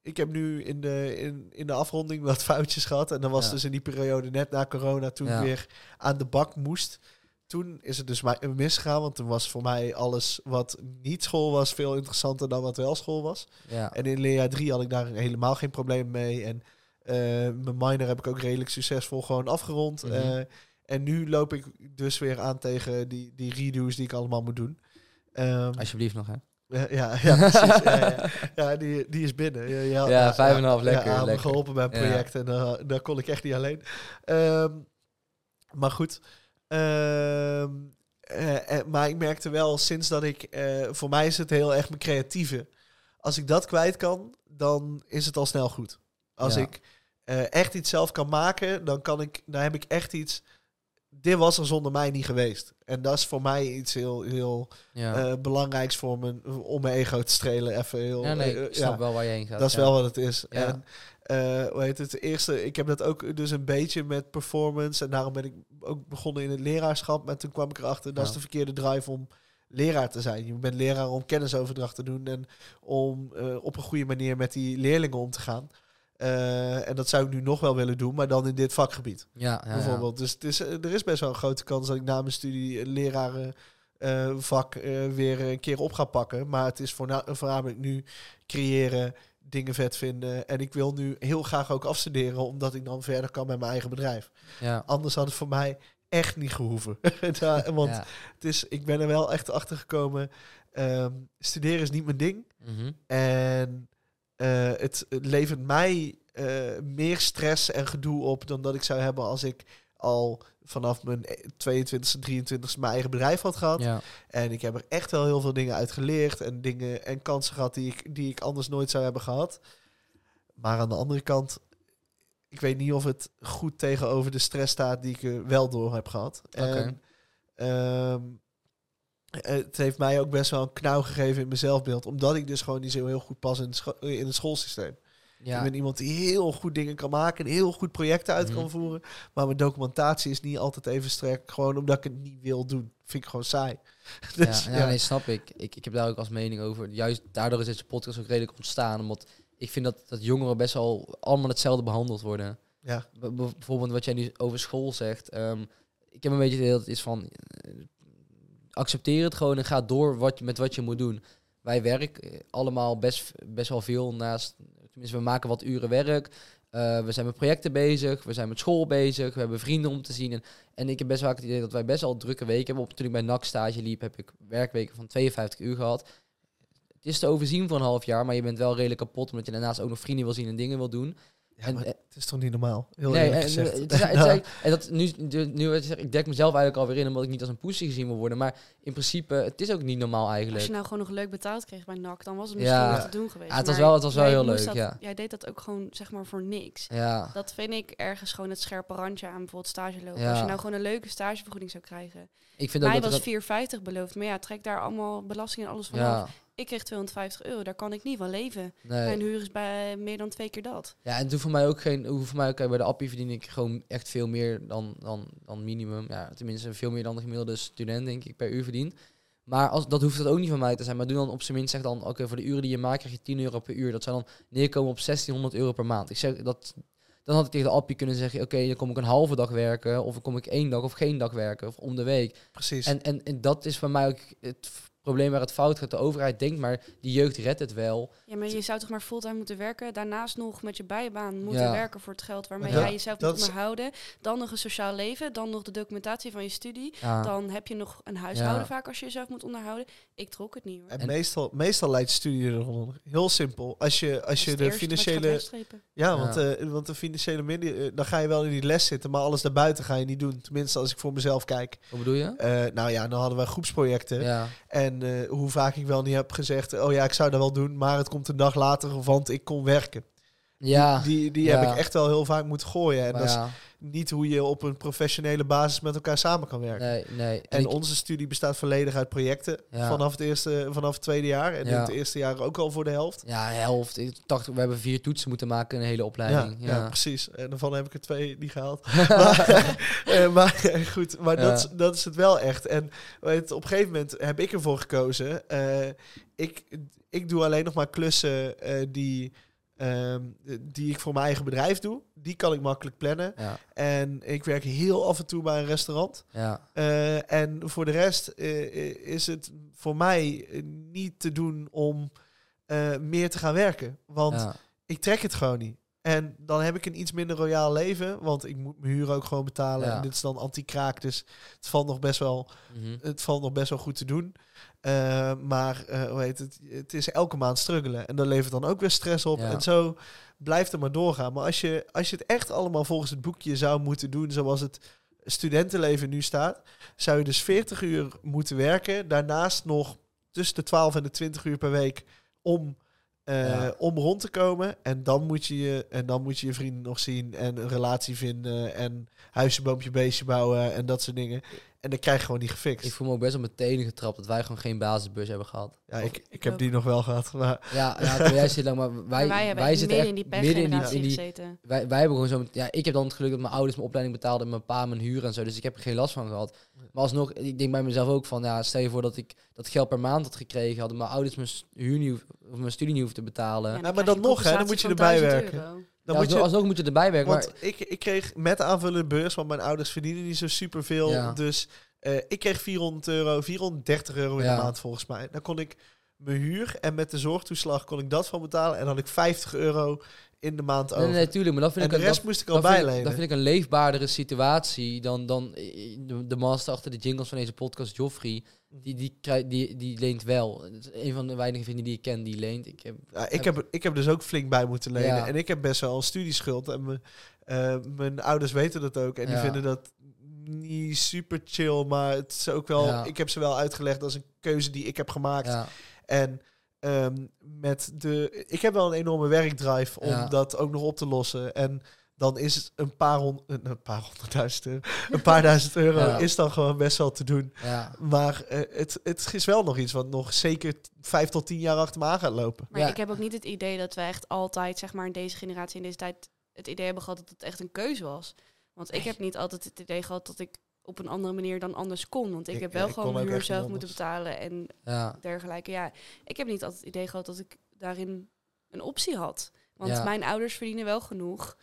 Ik heb nu in de, in, in de afronding wat foutjes gehad. En dat was Ja. dus in die periode net na corona, toen Ja. ik weer aan de bak moest. Toen is het dus mij- misgegaan, want toen was voor mij alles wat niet school was veel interessanter dan wat wel school was. ja. En in leerjaar 3 had ik daar helemaal geen probleem mee. En eh, mijn minor heb ik ook redelijk succesvol gewoon afgerond. Eh, en nu loop ik dus weer aan tegen die, die redo's die ik allemaal moet doen. Ehm, Alsjeblieft nog, hè? ja, ja, ja, precies. ja, ja. Ja, die, die is binnen. Ja, vijf en een half, lekker, Ja, lekker. geholpen bij een project en uh, daar kon ik echt niet alleen. Ehm, maar goed. Ehm, eh, eh, maar ik merkte wel sinds dat ik... eh, voor mij is het heel erg mijn creatieve. Als ik dat kwijt kan, dan is het al snel goed. Als ik eh, echt iets zelf kan maken, dan, kan ik, dan heb ik echt iets... Dit was er zonder mij niet geweest. En dat is voor mij iets heel, heel Ja, eh, belangrijks voor mijn, om mijn ego te strelen. Even heel, ja nee, eh, ik snap ja. wel waar je heen gaat. Dat is wel wat het is. En eh, hoe heet het? Eerste, ik heb dat ook dus een beetje met performance. En daarom ben ik ook begonnen in het leraarschap. Maar toen kwam ik erachter, dat is de verkeerde drive om leraar te zijn. Je bent leraar om kennisoverdracht te doen en om op een goede manier met die leerlingen om te gaan. Eh, en dat zou ik nu nog wel willen doen, maar dan in dit vakgebied Ja, ja, ja. bijvoorbeeld. Dus het is, eh, er is best wel een grote kans dat ik na mijn studie een lerarenvak eh, weer een keer op ga pakken. Maar het is voorna- voornamelijk nu creëren, dingen vet vinden. En ik wil nu heel graag ook afstuderen, omdat ik dan verder kan met mijn eigen bedrijf. Ja. Anders had het voor mij echt niet gehoeven. Ja, want het is, ik ben er wel echt achter gekomen. ehm, studeren is niet mijn ding. Mhm. En eh, het, het levert mij eh, meer stress en gedoe op dan dat ik zou hebben als ik al vanaf mijn 22e, 23e mijn eigen bedrijf had gehad. ja. En ik heb er echt wel heel veel dingen uit geleerd en dingen en kansen gehad die ik, die ik anders nooit zou hebben gehad. Maar aan de andere kant, ik weet niet of het goed tegenover de stress staat die ik er wel door heb gehad. En ehm, het heeft mij ook best wel een knauw gegeven in mijn zelfbeeld. Omdat ik dus gewoon niet zo heel goed pas in in het schoolsysteem. Ja. Ik ben iemand die heel goed dingen kan maken en heel goed projecten uit kan Mhm. voeren. Maar mijn documentatie is niet altijd even sterk. Gewoon omdat ik het niet wil doen. Vind ik gewoon saai. Dus, ja, ja, nee, snap ik. ik. Ik heb daar ook als mening over. Juist daardoor is deze podcast ook redelijk ontstaan. Omdat ik vind dat, dat jongeren best wel allemaal hetzelfde behandeld worden. ja. B- bijvoorbeeld wat jij nu over school zegt. ehm, ik heb een beetje het idee dat het is van... eh, accepteer het gewoon en ga door wat, met wat je moet doen. Wij werken allemaal best, best wel veel naast... Tenminste, we maken wat uren werk. Eh, we zijn met projecten bezig. We zijn met school bezig. We hebben vrienden om te zien. En, en ik heb best vaak het idee dat wij best wel drukke weken hebben. Op, toen ik bij NAC stage liep, heb ik werkweken van 52 uur gehad. Het is te overzien voor een half jaar, maar je bent wel redelijk kapot omdat je daarnaast ook nog vrienden wil zien en dingen wil doen. Ja, En, het is toch niet normaal? Heel nee, en, gezegd. eh, het is, het en dat nu, nu, ik dek mezelf eigenlijk alweer in omdat ik niet als een poesie gezien wil worden. Maar in principe, het is ook niet normaal Als eigenlijk. je nou gewoon nog leuk betaald kreeg bij NAC, dan was het Ja. misschien wel te doen geweest. Ja, het was wel- het was wel heel leuk, dat- ja. Jij deed dat ook gewoon, zeg maar, voor niks. Ja, Dat vind ik ergens gewoon het scherpe randje aan bijvoorbeeld stage lopen. Ja. Als je nou gewoon een leuke stagevergoeding zou krijgen. ik vind ook Mij dat was dat... 4,50 beloofd. Maar ja, trek daar allemaal belasting en alles vanaf. Ja, Ik kreeg 250 euro, daar kan ik niet van leven. nee. Mijn huur is bij meer dan twee keer dat. Ja, en toen voor mij ook geen. Hoe voor mij ook bij de appie verdien ik gewoon echt veel meer dan, dan, dan minimum. Ja, tenminste veel meer dan de gemiddelde student, denk ik, per uur verdient. Maar als, dat hoeft het ook niet van mij te zijn. Maar doe dan op zijn minst zeg dan, oké, voor de uren die je maakt krijg je 10 euro per uur. Dat zou dan neerkomen op 1600 euro per maand. Ik zeg dat. Dan had ik tegen de appie kunnen zeggen, oké, dan kom ik een halve dag werken, of dan kom ik één dag of geen dag werken, of om de week. Precies. En, en, en dat is voor mij ook het probleem waar het fout gaat. De overheid denkt maar, die jeugd redt het wel. Ja, maar je zou toch maar fulltime moeten werken. Daarnaast nog met je bijbaan moeten Ja. werken voor het geld waarmee jij jezelf moet onderhouden. Dan nog een sociaal leven. Dan nog de documentatie van je studie. Ja. Dan heb je nog een huishouden Ja. vaak als je jezelf moet onderhouden. Ik trok het niet hoor. En, En- meestal, meestal leidt studie eronder. Heel simpel. Als je, als je de financiële. Ja, Ja. Want, eh, want de financiële middelen. eh, dan ga je wel in die les zitten, maar alles daarbuiten ga je niet doen. Tenminste, als ik voor mezelf kijk. Wat bedoel je? Eh, nou ja, dan hadden we groepsprojecten. Ja. En eh, hoe vaak ik wel niet heb gezegd. Oh ja, ik zou dat wel doen, maar het komt een dag later, want ik kon werken. Ja. Die, die, die Ja. heb ik echt wel heel vaak moeten gooien. En maar dat is ja. Niet hoe je op een professionele basis met elkaar samen kan werken. Nee, nee. En ik- onze studie bestaat volledig uit projecten Ja. vanaf, het eerste, vanaf het tweede jaar. En in Ja. het eerste jaar ook al voor de helft. Ja, helft. Ik dacht, we hebben vier toetsen moeten maken in een hele opleiding. ja. Ja, precies. En daarvan heb ik er twee niet gehaald. maar, eh, maar eh, goed, maar dat, is, dat is het wel echt. En weet, op een gegeven moment heb ik ervoor gekozen. eh, ik, ik doe alleen nog maar klussen die, ehm, die ik voor mijn eigen bedrijf doe. Die kan ik makkelijk plannen. ja, En ik werk heel af en toe bij een restaurant. ja. Eh, en voor de rest eh, is het voor mij eh, niet te doen om eh, meer te gaan werken. Want ja. ik trek het gewoon niet. En dan heb ik een iets minder royaal leven, want ik moet mijn huur ook gewoon betalen. En dit is dan anti-kraak, dus het valt nog best wel, Mhm. het valt nog best wel goed te doen. Eh, maar eh, hoe heet het? Het is elke maand struggelen en dat levert dan ook weer stress op. Ja. En zo blijft het maar doorgaan. Maar als je, als je het echt allemaal volgens het boekje zou moeten doen, zoals het studentenleven nu staat, zou je dus 40 uur moeten werken. Daarnaast nog tussen de 12 en de 20 uur per week om, eh, Ja. om rond te komen. En dan, moet je je, en dan moet je je vrienden nog zien en een relatie vinden en huisje, boompje, beestje bouwen en dat soort dingen. En dan krijg je gewoon niet gefixt. Ik voel me ook best op mijn tenen getrapt dat wij gewoon geen basisbus hebben gehad. ja, ik, ik heb die nog wel gehad. Maar Ja, ja jij zit lang, maar wij, Maar wij hebben wij echt zitten midden echt in die midden in die, pechgeneratie in die gezeten. wij, wij hebben gewoon zo... met- Ja, ik heb dan het geluk dat mijn ouders mijn opleiding betaalden en mijn pa mijn huur en zo. Dus ik heb er geen last van gehad. Maar alsnog, ik denk bij mezelf ook van... Ja, stel je voor dat ik dat geld per maand had gekregen... hadden mijn ouders mijn huur niet, of mijn studie niet hoeven te betalen. Ja, maar dan nog, hè, dan moet je erbij 1000 werken. euro. Dan moet alsnog, je, alsnog moet je erbij werken. want Maar, ik, ik kreeg met aanvullende beurs, want mijn ouders verdienen niet zo superveel. Ja. Dus eh, ik kreeg 400 euro, 430 euro in Ja. de maand volgens mij. Dan kon ik mijn huur en met de zorgtoeslag kon ik dat van betalen. En dan had ik 50 euro in de maand over. nee, nee, tuurlijk. Maar dat vind en ik... de een- rest dat, moest ik al bijlenen. dat vind ik een leefbaardere situatie dan, dan eh, de, de master achter de jingles van deze podcast, Joffrey. Die, die, die, die leent wel. Een van de weinige vrienden die ik ken die leent. Ik heb, Ja, ik, heb, ik heb dus ook flink bij moeten lenen. Ja. En ik heb best wel een studieschuld. En mijn, eh, mijn ouders weten dat ook. En die vinden dat niet super chill. Maar het is ook wel... Ik heb ze wel uitgelegd als een keuze die ik heb gemaakt. En ehm, met de... Ik heb wel een enorme werkdrive om dat ook nog op te lossen. En dan is het een paar, hond, een paar honderdduizend euro... Een paar duizend euro Ja. is dan gewoon best wel te doen. ja. Maar eh, het, het is wel nog iets wat nog zeker vijf tot tien jaar achter me aan gaat lopen. Maar Ja. ik heb ook niet het idee dat we echt altijd, zeg maar, in deze generatie, in deze tijd, het idee hebben gehad dat het echt een keuze was. Want ik heb niet altijd het idee gehad dat ik op een andere manier dan anders kon. Want ik, Ik- heb wel ik gewoon mijn huur zelf moeten betalen en ja. dergelijke. Ja, ik heb niet altijd het idee gehad dat ik daarin een optie had. Want Ja. mijn ouders verdienen wel genoeg.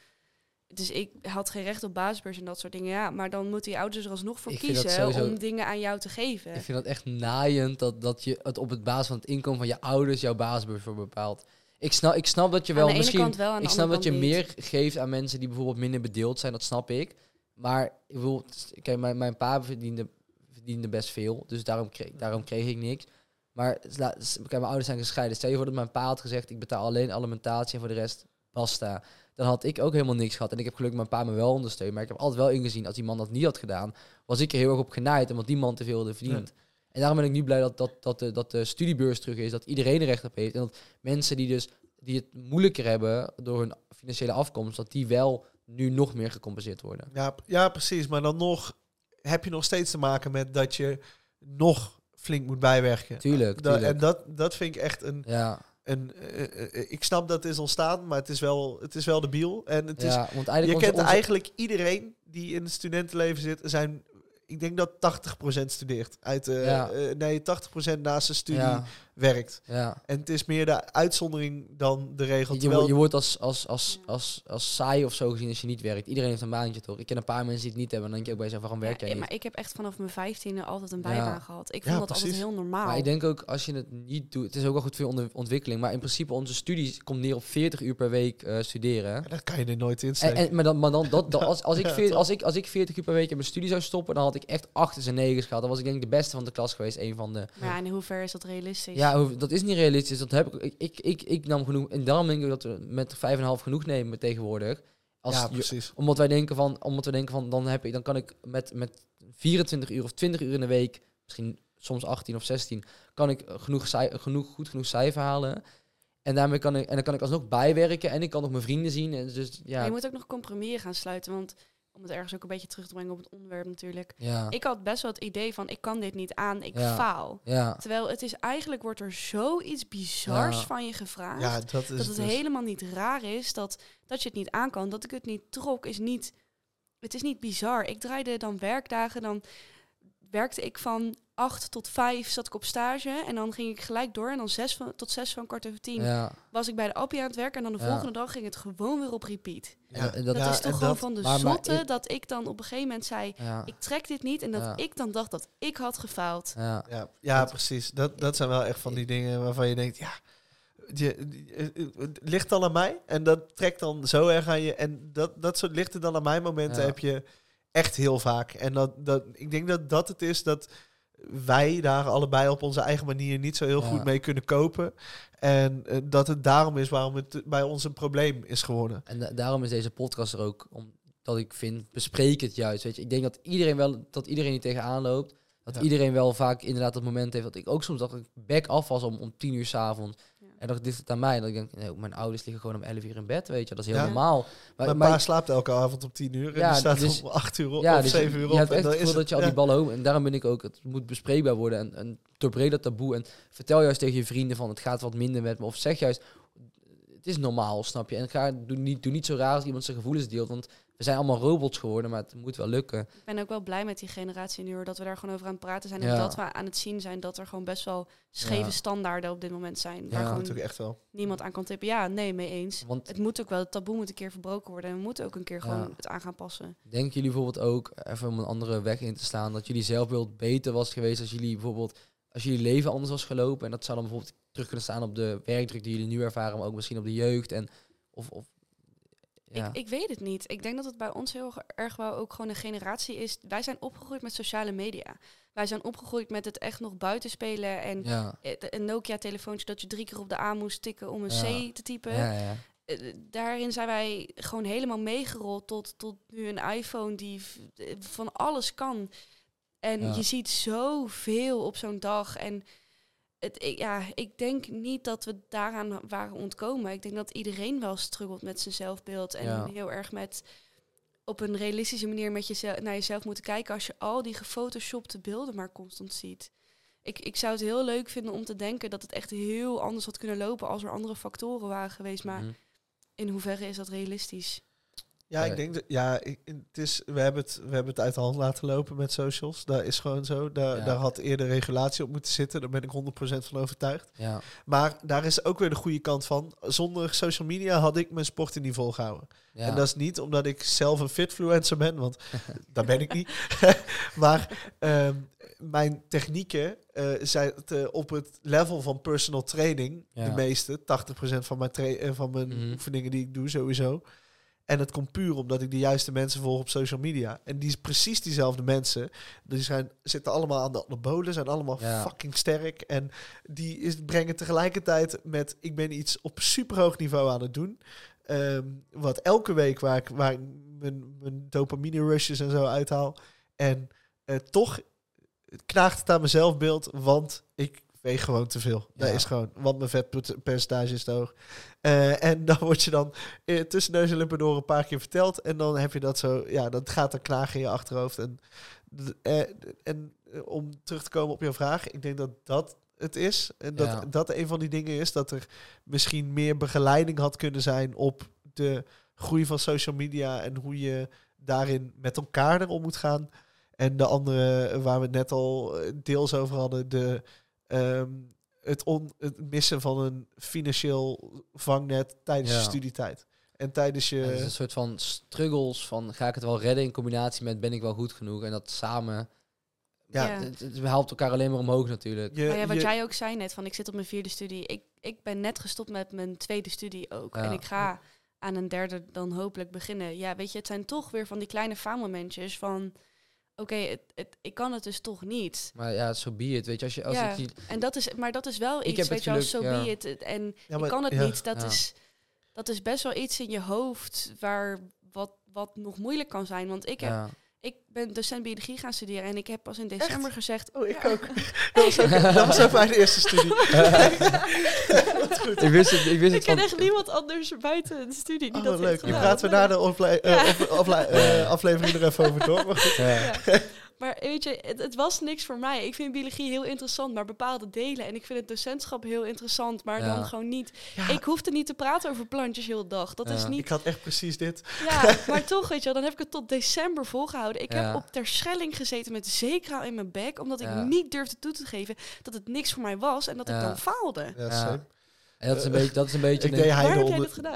Dus ik had geen recht op basisbeurs en dat soort dingen. Ja, maar dan moeten die ouders er alsnog voor Ik kiezen sowieso- om dingen aan jou te geven. Ik vind dat echt naaiend dat, dat je het op het basis van het inkomen van je ouders jouw basisbeurs voor bepaalt. Ik snap, ik snap dat je wel misschien. wel, ik snap dat je meer geeft aan mensen die bijvoorbeeld minder bedeeld zijn, dat snap ik. Maar ik wil, kijk, mijn, mijn pa verdiende, verdiende best veel, dus daarom kreeg, daarom kreeg ik niks. Maar kijk, mijn ouders zijn gescheiden. Stel je voor dat mijn pa had gezegd, ik betaal alleen alimentatie en voor de rest basta. Dan had ik ook helemaal niks gehad. En ik heb gelukkig mijn pa me wel ondersteund. Maar ik heb altijd wel ingezien, als die man dat niet had gedaan, was ik er heel erg op genaaid. Omdat die man te veel had verdiend. En daarom ben ik nu blij dat, dat, dat, de, dat de studiebeurs terug is. Dat iedereen er recht op heeft. En dat mensen die dus die het moeilijker hebben door hun financiële afkomst, dat die wel nu nog meer gecompenseerd worden. Ja, ja, precies. Maar dan nog heb je nog steeds te maken met dat je nog flink moet bijwerken. Tuurlijk, tuurlijk. en dat, dat vind ik echt een... Ja, een eh, eh, eh, ik snap dat het is ontstaan, maar het is wel, het is wel de biel. En het is, ja want je eigenlijk kent onze, onze- eigenlijk iedereen die in het studentenleven zit. Zijn, ik denk dat 80% studeert. Uit, Ja. nee, 80% naast zijn studie ja, werkt. ja. En het is meer de uitzondering dan de regel. Je, je wordt als, als, als, als, als saai of zo gezien als je niet werkt. Iedereen heeft een baantje toch? Ik ken een paar mensen die het niet hebben. En dan denk je ook bij jezelf, waarom werk Ja, jij maar niet? ik heb echt vanaf mijn vijftiende altijd een Ja. bijbaan gehad. Ik Ja, vond dat altijd heel normaal. Maar ik denk ook, als je het niet doet... Het is ook wel goed voor je ontwikkeling. Maar in principe, onze studie komt neer op 40 uur per week eh, studeren. Ja, dat kan je er nooit in En, steken. en, maar dan, maar dan dat, dat- als, als, ik Ja, veer- toch? als, ik, als ik 40 uur per week in mijn studie zou stoppen, dan had ik echt 8 en 9 gehad. Dan was ik denk ik de beste van de klas geweest. Een van de. Maar ja, in hoeverre is dat realistisch? Ja, hoe- dat is niet realistisch. Dat heb ik, ik, ik, ik, ik nam genoeg. En daarom denk ik dat we met 5,5 genoeg nemen tegenwoordig. Als ja, je- precies. omdat wij denken van, omdat we denken van, dan heb ik, dan kan ik met, met 24 uur of 20 uur in de week, misschien soms 18 of 16, kan ik genoeg, genoeg goed genoeg cijfer halen. En daarmee kan ik, en dan kan ik alsnog bijwerken en ik kan nog mijn vrienden zien. En dus Maar ja, je moet ook nog compromissen gaan sluiten. Want om het ergens ook een beetje terug te brengen op het onderwerp natuurlijk. ja, Ik had best wel het idee van, ik kan dit niet aan, ik Ja. faal. ja, Terwijl het is eigenlijk, wordt er zoiets bizars Ja. van je gevraagd. Ja, dat is dat het dus. helemaal niet raar is dat, dat je het niet aan kan. Dat ik het niet trok, is niet... Het is niet bizar. Ik draaide dan werkdagen, dan werkte ik van acht tot vijf zat ik op stage. En dan ging ik gelijk door. En dan zes van, tot zes van kwart over tien ja. was ik bij de appie aan het werk. En dan de Ja. volgende dag ging het gewoon weer op repeat. Ja, En Dat dat- ja, is toch en gewoon dat- van de maar- maar zotte ik- dat ik dan op een gegeven moment zei... Ja, Ik trek dit niet. En dat Ja. ik dan dacht dat ik had gefaald. ja. Ja, ja Dat- precies. Dat, dat zijn wel echt van die dingen waarvan je denkt, ja, je, het ligt dan aan mij. En dat trekt dan zo erg aan je. En dat, dat soort lichten dan aan mij momenten Ja. heb je echt heel vaak. En dat, dat, ik denk dat dat het is dat wij daar allebei op onze eigen manier niet zo heel Ja. goed mee kunnen kopen. En eh, dat het daarom is waarom het bij ons een probleem is geworden. En da- daarom is deze podcast er ook, omdat ik vind, bespreek het juist. Weet je, ik denk dat iedereen wel, dat iedereen hier tegenaan loopt. Dat Ja. iedereen wel vaak inderdaad dat moment heeft dat ik ook soms dat ik back af was om, om tien uur s'avonds. En dat ligt het aan mij. Dat ik denk, nee, mijn ouders liggen gewoon om 11 uur in bed, weet je. Dat is heel Ja. normaal. Maar, Mijn pa slaapt elke avond om tien uur en Ja, die staat dus- om acht uur op, ja, of dus zeven uur je op. hebt en echt dan het gevoel dat je al die ballen hoog... En daarom ben ik ook, het moet bespreekbaar worden. En, en doorbreek dat taboe. En vertel juist tegen je vrienden van, het gaat wat minder met me. Of zeg juist, het is normaal, snap je. En ga, doe, niet, doe niet zo raar als iemand zijn gevoelens deelt. Want we zijn allemaal robots geworden, maar het moet wel lukken. Ik ben ook wel blij met die generatie nu, hoor, dat we daar gewoon over aan het praten zijn. En Ja. dat we aan het zien zijn dat er gewoon best wel scheve Ja. standaarden op dit moment zijn. Ja. Waar gewoon Natuurlijk echt wel. niemand aan kan tippen. Ja, nee, mee eens. Want Het moet ook wel, het taboe moet een keer verbroken worden. En we moeten ook een keer gewoon het aan gaan passen. Denken jullie bijvoorbeeld ook, even om een andere weg in te slaan, dat jullie zelfbeeld beter was geweest als jullie bijvoorbeeld, als jullie leven anders was gelopen? En dat zou dan bijvoorbeeld terug kunnen staan op de werkdruk die jullie nu ervaren, maar ook misschien op de jeugd en of, of ja. Ik, ik weet het niet. Ik denk dat het bij ons heel erg wel ook gewoon een generatie is. Wij zijn opgegroeid met sociale media. Wij zijn opgegroeid met het echt nog buiten spelen. En ja, een Nokia-telefoontje dat je drie keer op de A moest tikken om een Ja. C te typen. ja, ja. Eh, daarin zijn wij gewoon helemaal meegerold tot, tot nu een iPhone die eh, van alles kan. En je ziet zoveel op zo'n dag. En het, ik, ja, ik denk niet dat we daaraan waren ontkomen. Ik denk dat iedereen wel struggelt met zijn zelfbeeld. En Ja. heel erg met op een realistische manier met jezelf, naar jezelf moeten kijken als je al die gefotoshopte beelden maar constant ziet. Ik, ik zou het heel leuk vinden om te denken dat het echt heel anders had kunnen lopen als er andere factoren waren geweest. Maar Mhm. in hoeverre is dat realistisch? Ja, ik denk dat, ja, ik, het is, we, hebben het, we hebben het uit de hand laten lopen met socials. Dat is gewoon zo. Daar, Ja. daar had eerder regulatie op moeten zitten. Daar ben ik 100% van overtuigd. ja, Maar daar is ook weer de goede kant van. Zonder social media had ik mijn sport in niet volgehouden. ja. En dat is niet omdat ik zelf een fitfluencer ben, want dat ben ik niet. maar ehm, mijn technieken eh, zijn het, op het level van personal training, de meeste, 80% van mijn, tra- eh, van mijn Mhm. oefeningen die ik doe sowieso. En het komt puur omdat ik de juiste mensen volg op social media. En die is precies diezelfde mensen. Die zijn, zitten allemaal aan de anabolen, zijn allemaal Ja. fucking sterk. En die is, brengen tegelijkertijd met... ik ben iets op superhoog niveau aan het doen. ehm, wat elke week waar ik, waar ik mijn, mijn dopamine rushes en zo uithaal. En eh, toch knaagt het aan mijn zelfbeeld, want ik weeg gewoon te veel. Dat Ja. is gewoon, want mijn vetpercentage is te hoog. Eh, en dan word je dan eh, tussen neus en lippen door een paar keer verteld. En dan heb je dat zo, ja, dat gaat dan knagen in je achterhoofd. En, eh, en om terug te komen op jouw vraag, ik denk dat dat het is. En dat Ja. dat een van die dingen is, dat er misschien meer begeleiding had kunnen zijn op de groei van social media en hoe je daarin met elkaar erom moet gaan. En de andere, waar we het net al deels over hadden, de, ehm, het, on, het missen van een financieel vangnet tijdens je studietijd. En tijdens je... Ja, het is een soort van struggles van ga ik het wel redden in combinatie met ben ik wel goed genoeg en dat samen ja, Ja. het, het helpt elkaar alleen maar omhoog natuurlijk. je, Maar ja, wat je- jij ook zei net, van ik zit op mijn vierde studie. Ik, ik ben net gestopt met mijn tweede studie ook. Ja. En ik ga aan een derde dan hopelijk beginnen. Ja, weet je, het zijn toch weer van die kleine faalmomentjes van... Oké, het, het, ik kan het dus toch niet. Maar ja, zo be it, weet je, als je als ja, ik die, en dat is, maar dat is wel Ik iets, heb weet je wel, zo ja. be it. En Ja, ik kan het ja. niet. Dat, Ja. is, dat is best wel iets in je hoofd waar wat, wat nog moeilijk kan zijn. Want ik, heb, ja. Ik ben docent biologie gaan studeren en ik heb pas in december gezegd... Oh, ik Ja. ook. dat, was ook dat was ook mijn eerste studie. ik wist het, ik wist Ik het ken van, echt niemand anders buiten de studie die Oh, dat leuk. Je praten we na de eh, eh, aflevering er even over door. Ja. Maar weet je, het, het was niks voor mij. Ik vind biologie heel interessant, maar bepaalde delen. En ik vind het docentschap heel interessant, maar Ja. dan gewoon niet. Ja, Ik hoefde niet te praten over plantjes heel de dag. Dat is niet. ik had echt precies dit. Ja, maar toch, weet je wel, dan heb ik het tot december volgehouden. Ik Ja. heb op ter schelling gezeten met zeekraal in mijn bek, omdat ik niet durfde toe te geven dat het niks voor mij was en dat ik dan faalde. Ja. En dat is een beetje, dat is een beetje Ik denk-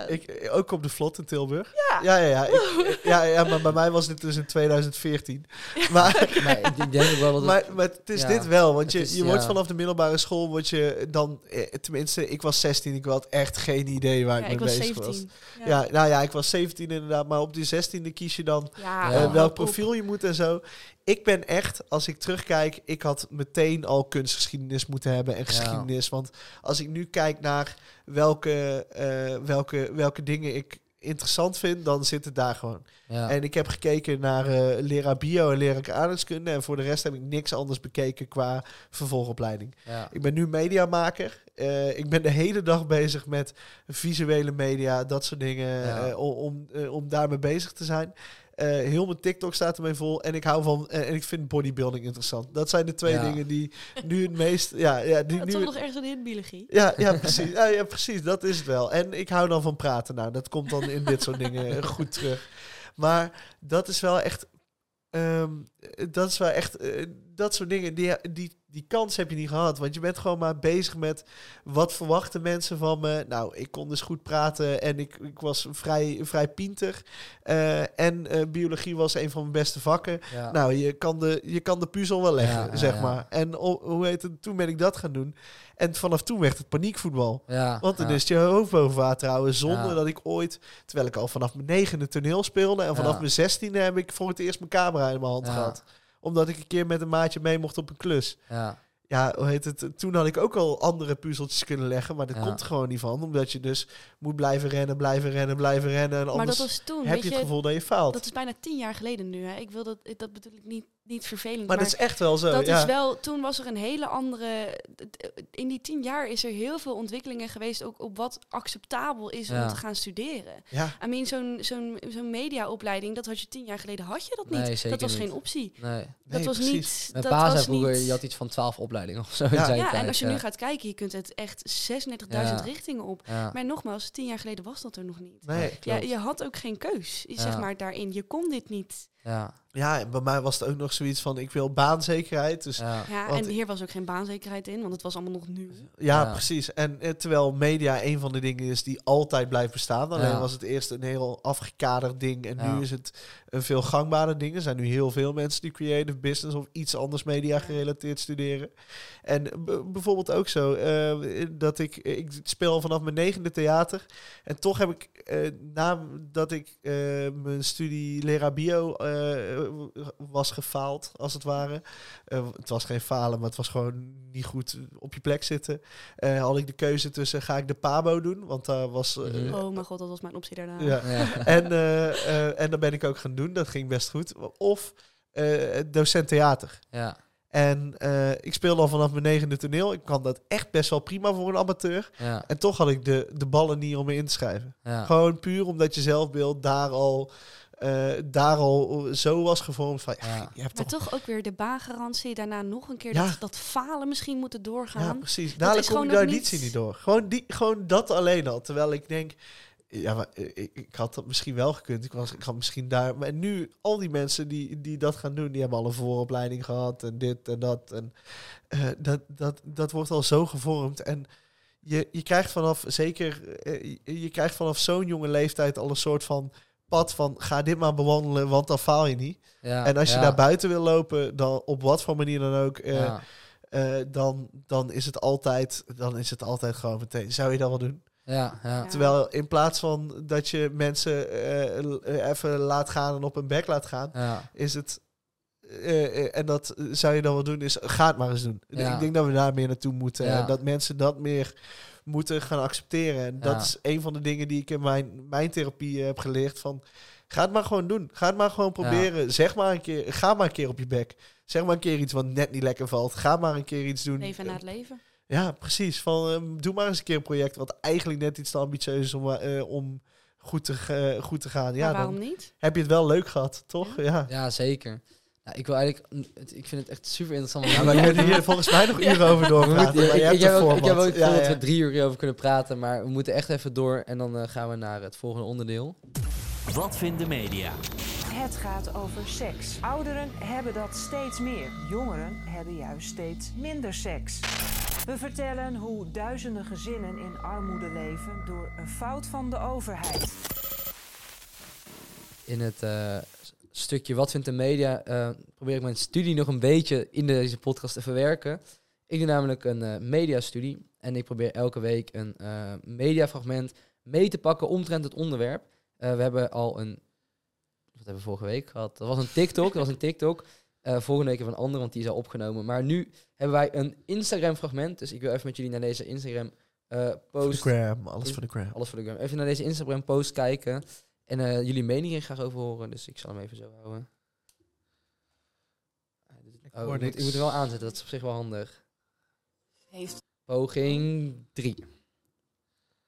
deed? Ik, ook op de vlot in Tilburg. Ja. Ja, ja, ja, ik- ja, ja, maar bij mij was dit dus in 2014. Maar, maar ik, denk wel dat het, maar, maar het is ja. dit wel, want je, is- je wordt vanaf de middelbare school, word je dan, eh, tenminste, ik was 16, ik had echt geen idee waar Ja, ik ik mee was bezig 17. was. Ja. nou ja, ik was 17 inderdaad, maar op die 16e kies je dan Ja, Ja. oh, welk profiel je moet en zo. Ik ben echt, als ik terugkijk, ik had meteen al kunstgeschiedenis moeten hebben en geschiedenis. Want als ik nu kijk naar welke, eh, welke, welke dingen ik interessant vind, dan zit het daar gewoon. ja. En ik heb gekeken naar eh, leraar bio en leraar aardrijkskunde. En voor de rest heb ik niks anders bekeken qua vervolgopleiding. ja. Ik ben nu mediamaker. Eh, ik ben de hele dag bezig met visuele media, dat soort dingen. Ja. om, om daarmee bezig te zijn. Eh, heel mijn TikTok staat ermee vol. En ik hou van. en ik vind bodybuilding interessant. Dat zijn de twee Ja. dingen die nu het meest. Ja, ja, die Ja, nu toch nog ergens een hit biologie. ja, ja, precies. Ja, ja, precies. Dat is het wel. En ik hou dan van praten. Nou, dat komt dan in dit soort dingen goed terug. Maar dat is wel echt. ehm, dat is wel echt. eh, dat soort dingen. Die, die, die kans heb je niet gehad. Want je bent gewoon maar bezig met. Wat verwachten mensen van me? Nou, ik kon dus goed praten. En ik, ik was vrij, vrij pinter. Eh, en eh, biologie was een van mijn beste vakken. ja. Nou, je kan de, je kan de puzzel wel leggen, Ja, zeg ja. maar. En o- hoe heet het? Toen ben ik dat gaan doen. En vanaf toen werd het paniekvoetbal. Want dan is je hoofd boven water houden. Zonder dat ik ooit, terwijl ik al vanaf mijn negende toneel speelde. En vanaf mijn zestiende heb ik voor het eerst mijn camera in mijn hand gehad. Omdat ik een keer met een maatje mee mocht op een klus. Ja. Ja, hoe heet het? Toen had ik ook al andere puzzeltjes kunnen leggen. Maar dat Ja. komt er gewoon niet van. Omdat je dus moet blijven rennen, blijven rennen, blijven rennen. En Maar anders dat was toen, heb weet je je, het gevoel dat je faalt. dat is bijna tien jaar geleden nu. Hè. Ik wil dat, dat bedoel ik niet, niet vervelend. maar dat is echt wel zo. dat ja. is wel, toen was er een hele andere. In die tien jaar is er heel veel ontwikkelingen geweest, ook op wat acceptabel is Ja. om te gaan studeren. ja. I mean, zo'n zo'n zo'n mediaopleiding, dat had je tien jaar geleden had je dat niet. Nee, zeker dat was niet. geen optie. Nee. dat was precies. niet. Mijn dat was vroeger, niet. je had iets van 12 opleidingen of zo. Ja. in zijn ja, tijd. en als je ja. nu gaat kijken, je kunt het echt 36.000 Ja. richtingen op. Ja. Maar nogmaals, tien jaar geleden was dat er nog niet. Nee, Ja, klopt. je had ook geen keus, zeg Ja. maar, daarin. Je kon dit niet. Ja. Ja, en bij mij was het ook nog zoiets van, ik wil baanzekerheid. Dus ja, en hier was ook geen baanzekerheid in, want het was allemaal nog nieuw. Ja. precies. En eh, terwijl media een van de dingen is die altijd blijft bestaan. Alleen Ja. was het eerst een heel afgekaderd ding. En Ja. nu is het een veel gangbaarder ding. Er zijn nu heel veel mensen die creative business of iets anders media gerelateerd studeren. En b- bijvoorbeeld ook zo, eh, dat ik, ik speel vanaf mijn negende theater. En toch heb ik, eh nadat ik eh, mijn studie leraar bio eh, eh, was gefaald, als het ware. Eh, het was geen falen, maar het was gewoon niet goed op je plek zitten. Eh, had ik de keuze tussen, ga ik de PABO doen? Want daar was... eh, Mhm. Oh mijn god, dat was mijn optie daarna. ja. Ja. En, eh, eh, en dat ben ik ook gaan doen. Dat ging best goed. Of eh, docent theater. ja. En eh, ik speelde al vanaf mijn negende toneel. Ik kan dat echt best wel prima voor een amateur. Ja. En toch had ik de, de ballen niet om me in te schrijven. Ja. Gewoon puur omdat je zelfbeeld daar al, eh, daar al zo was gevormd van... Ja, Ja. je hebt Maar toch... toch ook weer de baangarantie. Daarna nog een keer Ja. dat, dat falen misschien moeten doorgaan. Ja, precies. Dadelijk kom je daar niet niet- niet door. Gewoon, die, gewoon dat alleen al. Terwijl ik denk... Ja, maar eh, ik, ik had dat misschien wel gekund. Ik, was, ik had misschien daar... Maar nu, al die mensen die, die dat gaan doen... die hebben al een vooropleiding gehad en dit en dat. En eh, dat, dat, dat wordt al zo gevormd. En je, je krijgt vanaf, zeker... je- je krijgt vanaf zo'n jonge leeftijd al een soort van pad van... ga dit maar bewandelen, want dan faal je niet. Ja. en als je ja. daar buiten wil lopen, dan op wat voor manier dan ook... eh, eh, dan, dan, is het altijd, dan is het altijd gewoon meteen. Zou je dat wel doen? Ja, ja. Terwijl in plaats van dat je mensen eh, even laat gaan en op hun bek laat gaan, ja. is het. en dat zou je dan wel doen, is ga het maar eens doen. Ik denk dat we daar meer naartoe moeten. Dat mensen dat meer moeten gaan accepteren. En dat Ja. is een van de dingen die ik in mijn, mijn therapie eh, heb geleerd. Van, ga het maar gewoon doen. Ga het maar gewoon proberen. Zeg maar een keer, ga maar een keer op je bek. Zeg maar een keer iets wat net niet lekker valt. Ga maar een keer iets doen. Leven na het leven. Ja, precies. Van, ehm, doe maar eens een keer een project wat eigenlijk net iets te ambitieus is om, eh, om goed, te, goed te gaan. Ja, maar waarom dan niet? heb je het wel leuk gehad, toch? Ja. Ja, zeker. Ja, ik wil eigenlijk, ik vind het echt super interessant. Ja, maar we kunnen hier volgens mij nog uren over We doorpraten. moeten- maar ik, heb ook, ik heb format. ook het Ja, gevoel dat we drie uur hierover kunnen praten, maar we moeten echt even door en dan eh, gaan we naar het volgende onderdeel. Wat vinden media? Het gaat over seks. Ouderen hebben dat steeds meer. Jongeren hebben juist steeds minder seks. We vertellen hoe duizenden gezinnen in armoede leven door een fout van de overheid. In het eh, stukje Wat vindt de media eh, probeer ik mijn studie nog een beetje in deze podcast te verwerken. Ik doe namelijk een eh, mediastudie en ik probeer elke week een eh, mediafragment mee te pakken omtrent het onderwerp. We hebben al een, wat hebben we vorige week gehad? Dat was een TikTok, dat was een TikTok. Volgende week even een andere, want die is al opgenomen. Maar nu hebben wij een Instagram fragment, dus ik wil even met jullie naar deze Instagram Voor de post gram, alles voor de gram. alles voor de gram. Even naar deze Instagram post kijken. En eh, jullie meningen graag over horen. Dus ik zal hem even zo houden. Oh, hoor ik, moet, ik niks. moet er wel aanzetten, dat is op zich wel handig. Heeft. Poging 3.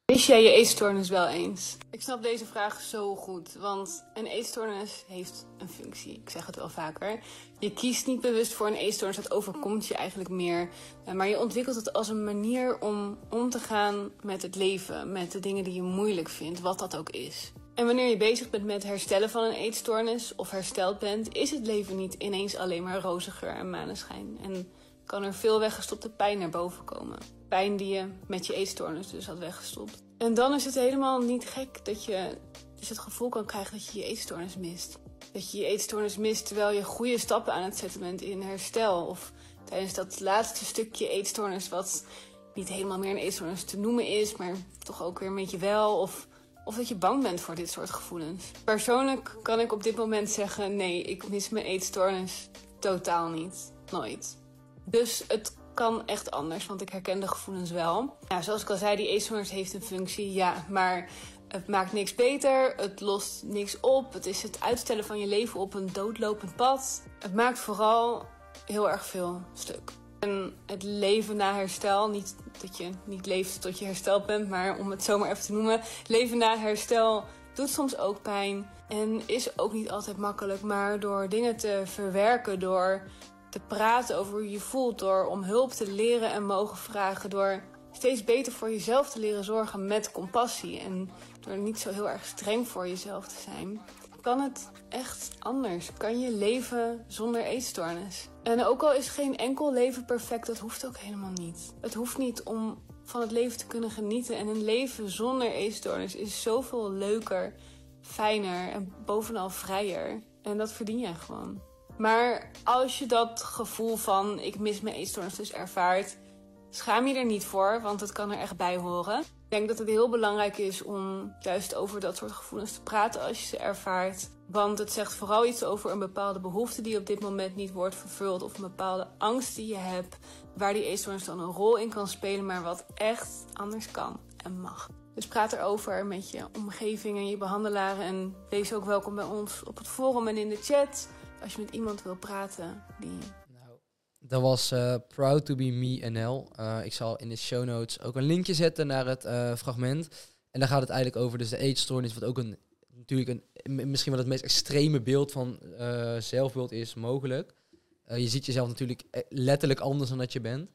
Wist jij je eetstoornis wel eens? Ik snap deze vraag zo goed, want een eetstoornis heeft een functie. Ik zeg het wel vaker. Je kiest niet bewust voor een eetstoornis, dat overkomt je eigenlijk meer. Eh, Maar je ontwikkelt het als een manier om om te gaan met het leven, met de dingen die je moeilijk vindt, wat dat ook is. En wanneer je bezig bent met herstellen van een eetstoornis of hersteld bent, is het leven niet ineens alleen maar roze geur en maneschijn. En kan er veel weggestopte pijn naar boven komen. Pijn die je met je eetstoornis dus had weggestopt. En dan is het helemaal niet gek dat je dus het gevoel kan krijgen dat je je eetstoornis mist. Dat je je eetstoornis mist terwijl je goede stappen aan het zetten bent in herstel. Of tijdens dat laatste stukje eetstoornis wat niet helemaal meer een eetstoornis te noemen is, maar toch ook weer een beetje wel. Of, of dat je bang bent voor dit soort gevoelens. Persoonlijk kan ik op dit moment zeggen, nee, ik mis mijn eetstoornis totaal niet. Nooit. Dus het kan echt anders, want ik herken de gevoelens wel. Ja, zoals ik al zei, die eetstoornis heeft een functie, ja, maar het maakt niks beter, het lost niks op, het is het uitstellen van je leven op een doodlopend pad. Het maakt vooral heel erg veel stuk. En het leven na herstel, niet dat je niet leeft tot je hersteld bent, maar om het zomaar even te noemen, leven na herstel doet soms ook pijn en is ook niet altijd makkelijk, maar door dingen te verwerken, door te praten over hoe je voelt, door om hulp te leren en mogen vragen, door steeds beter voor jezelf te leren zorgen met compassie en door niet zo heel erg streng voor jezelf te zijn, kan het echt anders. Kan je leven zonder eetstoornis. En ook al is geen enkel leven perfect, dat hoeft ook helemaal niet. Het hoeft niet om van het leven te kunnen genieten. En een leven zonder eetstoornis is zoveel leuker, fijner en bovenal vrijer. En dat verdien jij gewoon. Maar als je dat gevoel van ik mis mijn eetstoornis dus ervaart, schaam je er niet voor, want het kan er echt bij horen. Ik denk dat het heel belangrijk is om juist over dat soort gevoelens te praten als je ze ervaart. Want het zegt vooral iets over een bepaalde behoefte die op dit moment niet wordt vervuld. Of een bepaalde angst die je hebt. Waar die eetstoornis dan een rol in kan spelen, maar wat echt anders kan en mag. Dus praat erover met je omgeving en je behandelaren. En wees ook welkom bij ons op het forum en in de chat. Als je met iemand wil praten die dat was eh, Proud to be me NL. Eh, ik zal in de show notes ook een linkje zetten naar het eh, fragment. En daar gaat het eigenlijk over dus de eetstoornis, wat ook een natuurlijk een misschien wel het meest extreme beeld van zelfbeeld is mogelijk. Je ziet jezelf natuurlijk letterlijk anders dan dat je bent.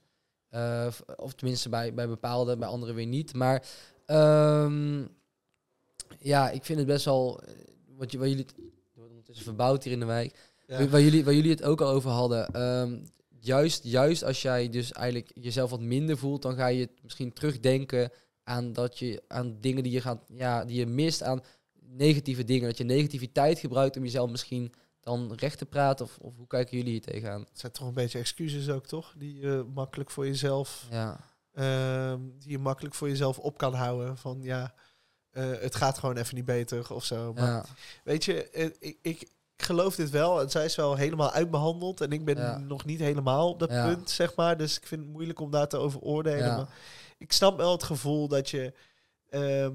Of- tenminste bij, bij bepaalde, bij anderen weer niet. Maar ehm, ja, ik vind het best wel. Wat, je, wat jullie. Het wordt ondertussen verbouwd hier in de wijk. Ja. Waar, jullie, waar jullie het ook al over hadden. ehm, juist, juist als jij dus eigenlijk jezelf wat minder voelt, dan ga je misschien terugdenken aan dat je aan dingen die je gaat, ja, die je mist aan negatieve dingen. Dat je negativiteit gebruikt om jezelf misschien dan recht te praten. Of, of hoe kijken jullie hier tegenaan? Het zijn toch een beetje excuses ook, toch? Die je makkelijk voor jezelf, Ja, ehm, die je makkelijk voor jezelf op kan houden. Van ja, eh, het gaat gewoon even niet beter of zo. Maar ja, weet je, eh, ik, ik geloof dit wel. En zij is wel helemaal uitbehandeld. En ik ben Ja. nog niet helemaal op dat Ja. punt, zeg maar. Dus ik vind het moeilijk om daar te over oordelen. Ja. Maar ik snap wel het gevoel dat je... ehm,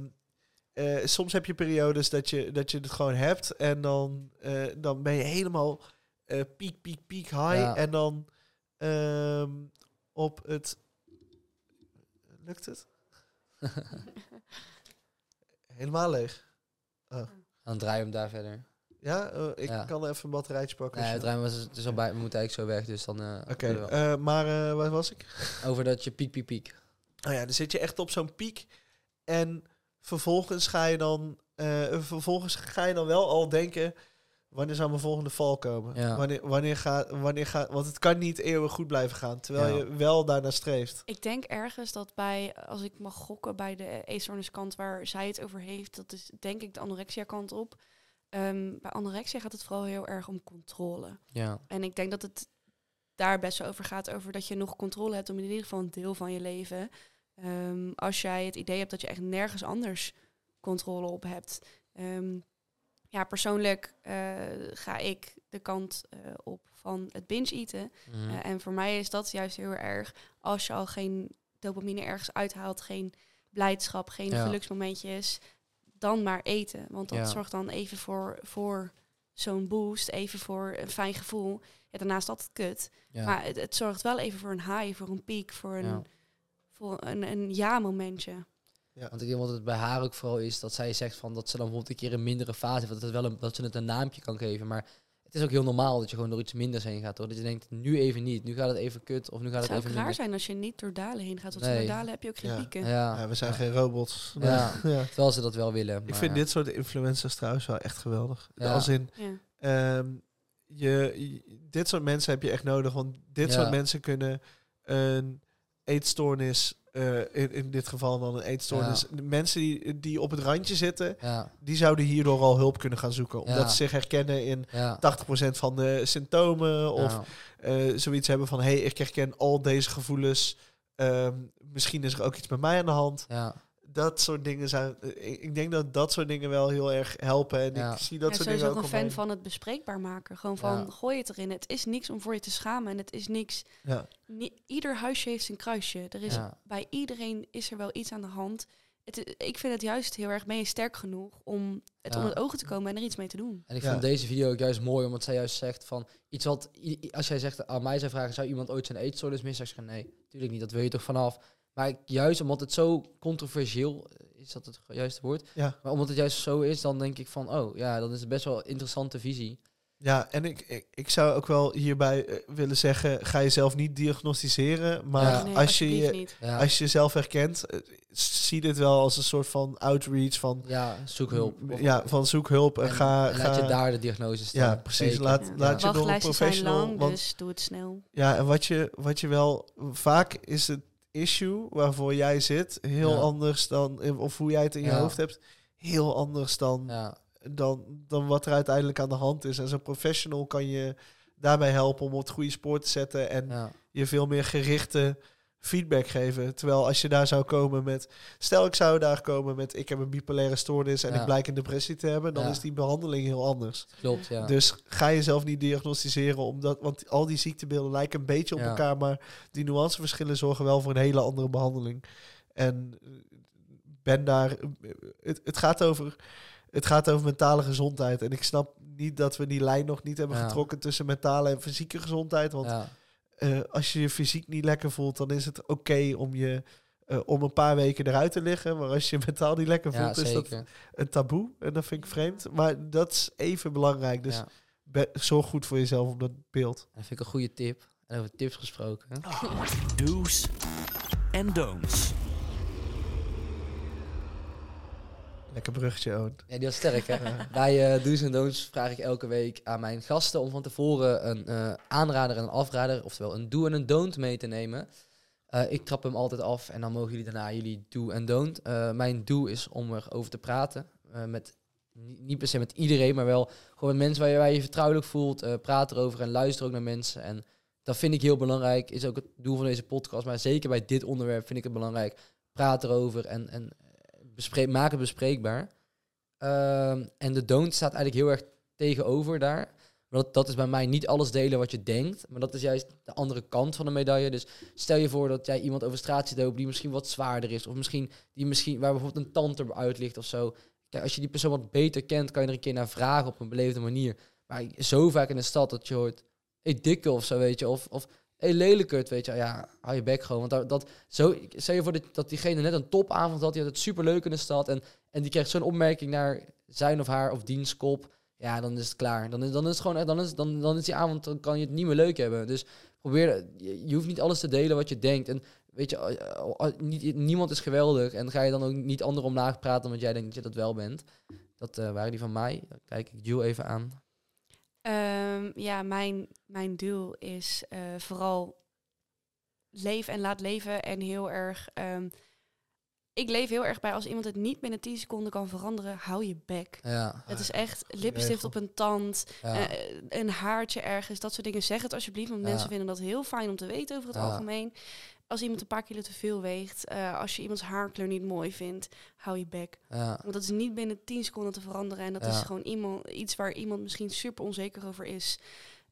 eh, soms heb je periodes dat je, dat je het gewoon hebt. En dan, eh, dan ben je helemaal eh, piek, piek, piek high. En dan ehm, op het... Lukt het? helemaal leeg. dan draai je hem daar verder. Ja, eh, ik Ja. kan even een batterijtje pakken. Nee, het ruim was het is al bij, we moeten eigenlijk zo weg, dus dan. eh, Oké, eh, maar eh, waar was ik? over dat je piek, piek, piek. Nou ja, dan zit je echt op zo'n piek. En vervolgens ga je dan, eh, vervolgens ga je dan wel al denken. Wanneer zou mijn volgende val komen? Ja. Wanneer, wanneer gaat, wanneer gaat, want het kan niet eeuwig goed blijven gaan, terwijl Ja. je wel daarnaar streeft. Ik denk ergens dat bij, als ik mag gokken bij de eetstoorniskant waar zij het over heeft, dat is denk ik de anorexia kant op. Ehm, bij anorexia gaat het vooral heel erg om controle. Ja, En ik denk dat het daar best wel over gaat, over dat je nog controle hebt om in ieder geval een deel van je leven. Ehm, als jij het idee hebt dat je echt nergens anders controle op hebt. Ehm, ja, persoonlijk eh, ga ik de kant eh, op van het binge-eten. Mhm. Eh, en voor mij is dat juist heel erg als je al geen dopamine ergens uithaalt, geen blijdschap, geen Ja. geluksmomentjes, dan maar eten. Want dat Ja. zorgt dan even voor, voor zo'n boost, even voor een fijn gevoel. Ja, daarnaast altijd kut. ja. Maar het, het zorgt wel even voor een high, voor een piek, voor een, Ja. voor een, een ja-momentje. Want ik denk wat het bij haar ook vooral is dat zij zegt van dat ze dan bijvoorbeeld een keer een mindere fase heeft, dat, het wel een, dat ze het een naampje kan geven. Maar het is ook heel normaal dat je gewoon door iets minders heen gaat. Hoor. Dat je denkt, nu even niet, nu gaat het even kut of nu gaat Het het zou ook even raar minder. zijn als je niet door dalen heen gaat. Want Nee. door dalen heb je ook geen Ja. pieken. Ja, Ja, we zijn ja. geen robots. Ja. Ja. terwijl ze dat wel willen. Ik maar vind ja. dit soort influencers trouwens wel echt geweldig. Ja. Als in, Ja. Ehm, je, je- dit soort mensen heb je echt nodig. Want dit Ja. soort mensen kunnen een eetstoornis, eh, in, in dit geval dan een eetstoornis. De mensen die, die op het randje zitten, Ja, die zouden hierdoor al hulp kunnen gaan zoeken. Omdat Ja. ze zich herkennen in ja. 80% van de symptomen. Of eh, zoiets hebben van, hé, hey, ik herken al deze gevoelens. Ehm, misschien is er ook iets met mij aan de hand. ja. Dat soort dingen zijn... eh, ik, ik denk dat dat soort dingen wel heel erg helpen. En Ja. ik zie dat ja, soort dingen ook ook een fan van het bespreekbaar maken. Gewoon van, Ja. gooi het erin. Het is niks om voor je te schamen. En het is niks... Ni- ieder huisje heeft zijn kruisje. Er is, Ja. Bij iedereen is er wel iets aan de hand. Het, ik vind het juist heel erg, ben je sterk genoeg om het Ja. onder ogen te komen en er iets mee te doen. En ik Ja. vond deze video ook juist mooi, omdat zij juist zegt van iets wat, als jij zegt aan mij zou vragen, zou iemand ooit zijn eetstoornis missen? Zeg ik nee, natuurlijk niet, dat wil je toch vanaf. Maar ik- juist omdat het zo controversieel is, dat het juiste woord? Ja. Maar omdat het juist zo is, dan denk ik van, oh ja, dan is het best wel een interessante visie. Ja, en ik, ik, ik zou ook wel hierbij eh, willen zeggen, ga jezelf niet diagnosticeren, maar Ja. nee, als, je. Ja, als je jezelf herkent, eh, zie dit wel als een soort van outreach van, ja zoek hulp. Ja, van zoek hulp en, en, ga... en ga laat je daar de diagnose staan. ja, precies. Zeker. Laat, Ja. laat je door een Wachtlijsten zijn professional... lang, want, dus doe het snel. Ja, en wat je, wat je wel... Vaak is het issue waarvoor jij zit heel Ja. anders dan... Of hoe jij het in je Ja. hoofd hebt, heel anders dan, Ja, dan, dan wat er uiteindelijk aan de hand is. En zo'n professional kan je daarbij helpen om op het goede spoor te zetten en je veel meer gerichte feedback geven. Terwijl als je daar zou komen met... Stel, ik zou daar komen met... Ik heb een bipolaire stoornis en Ja. ik blijk een depressie te hebben. Dan Ja. is die behandeling heel anders. Klopt, ja. Dus ga jezelf niet diagnosticeren. Omdat, want al die ziektebeelden lijken een beetje op elkaar. Maar die nuanceverschillen zorgen wel voor een hele andere behandeling. En eh, ben daar... eh, Het, het, gaat over, het gaat over mentale gezondheid. En ik snap niet dat we die lijn nog niet hebben Ja. getrokken... tussen mentale en fysieke gezondheid. Want ja. Eh, als je je fysiek niet lekker voelt, dan is het oké om je eh, om een paar weken eruit te liggen. Maar als je mentaal niet lekker ja, voelt, is dat een taboe. En dat vind ik vreemd. Maar dat is even belangrijk. Dus ja. be- zorg goed voor jezelf op dat beeld. Dat vind ik een goede tip. En over tips gesproken. Do's en don'ts. Lekker bruggetje, Owen. Ja, die was sterk, hè? Bij eh Do's en Don'ts vraag ik elke week aan mijn gasten om van tevoren een eh, aanrader en een afrader, oftewel een do en een don't mee te nemen. Eh, ik trap hem altijd af en dan mogen jullie daarna jullie do en don't. Mijn do is om erover te praten. met, niet, per se met iedereen, maar wel gewoon met mensen waar je, waar je vertrouwelijk voelt. praat erover en luister ook naar mensen. En dat vind ik heel belangrijk. Is ook het doel van deze podcast. Maar zeker bij dit onderwerp vind ik het belangrijk. Praat erover en, en bespreek, maak het bespreekbaar. Ehm, en de don't staat eigenlijk heel erg tegenover daar. Maar dat, is bij mij niet alles delen wat je denkt. Maar dat is juist de andere kant van de medaille. Dus stel je voor dat jij iemand over straat ziet lopen die misschien wat zwaarder is. Of misschien, die misschien waar bijvoorbeeld een tand eruit ligt of zo. Kijk, als je die persoon wat beter kent, kan je er een keer naar vragen op een beleefde manier. Maar zo vaak in de stad dat je hoort, hey, dikke of zo, weet je. Of, of hey, lelijkert, weet je. Ja, hou je bek gewoon. Want dat, zo, stel je voor dat, dat diegene net een topavond had, die had het superleuk in de stad. En, en die krijgt zo'n opmerking naar zijn of haar of diens kop. Ja, dan is het klaar. Dan is, dan is het gewoon, dan is, dan, dan is die avond, dan kan je het niet meer leuk hebben. Dus probeer, je, hoeft niet alles te delen wat je denkt. En weet je, niet, niemand is geweldig. En ga je dan ook niet anderen omlaag praten omdat jij denkt dat je dat wel bent. Dat eh, waren die van mij. Kijk ik Jules even aan. Ehm, ja, mijn, mijn doel is eh, vooral leef en laat leven. En heel erg. ehm, ik leef heel erg bij als iemand het niet binnen 10 seconden kan veranderen, hou je bek. Ja, Het is echt lipstift regel. op een tand, ja, eh, een haartje ergens, dat soort dingen. Zeg het alsjeblieft, want Ja. mensen vinden dat heel fijn om te weten over het algemeen. Als iemand een paar kilo te veel weegt, eh, als je iemands haarkleur niet mooi vindt, hou je bek. ja, Want dat is niet binnen 10 seconden te veranderen. En dat Ja. is gewoon iemand, iets waar iemand misschien super onzeker over is.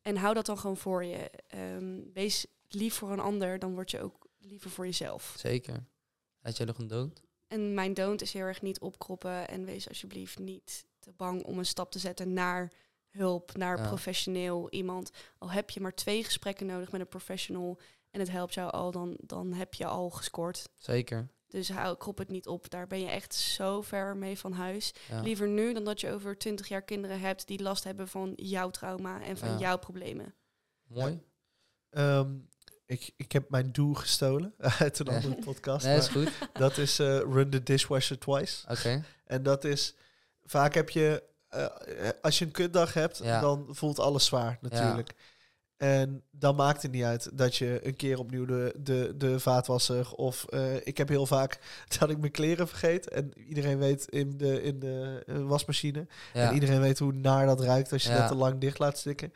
En hou dat dan gewoon voor je. Ehm, wees lief voor een ander, dan word je ook liever voor jezelf. zeker. Had jij nog een dood? En mijn don't is heel erg niet opkroppen. En wees alsjeblieft niet te bang om een stap te zetten naar hulp, naar Ja. professioneel iemand. Al heb je maar twee gesprekken nodig met een professional en het helpt jou al, dan, dan heb je al gescoord. Zeker. Dus hou, krop het niet op. Daar ben je echt zo ver mee van huis. Ja. Liever nu dan dat je over twintig jaar kinderen hebt die last hebben van jouw trauma en van Ja. jouw problemen. Mooi. Ehm, ik, ik heb mijn doel gestolen uit een Ja. andere podcast. Nee, is goed. dat is eh, run the dishwasher twice. Oké. En dat is... Vaak heb je... eh, als je een kutdag hebt, Ja. dan voelt alles zwaar natuurlijk. En dan maakt het niet uit dat je een keer opnieuw de, de, de vaatwasser... Of eh, ik heb heel vaak dat ik mijn kleren vergeet. En iedereen weet in de, in de eh, wasmachine. Ja. En iedereen weet hoe naar dat ruikt als je Ja. dat te lang dicht laat stikken.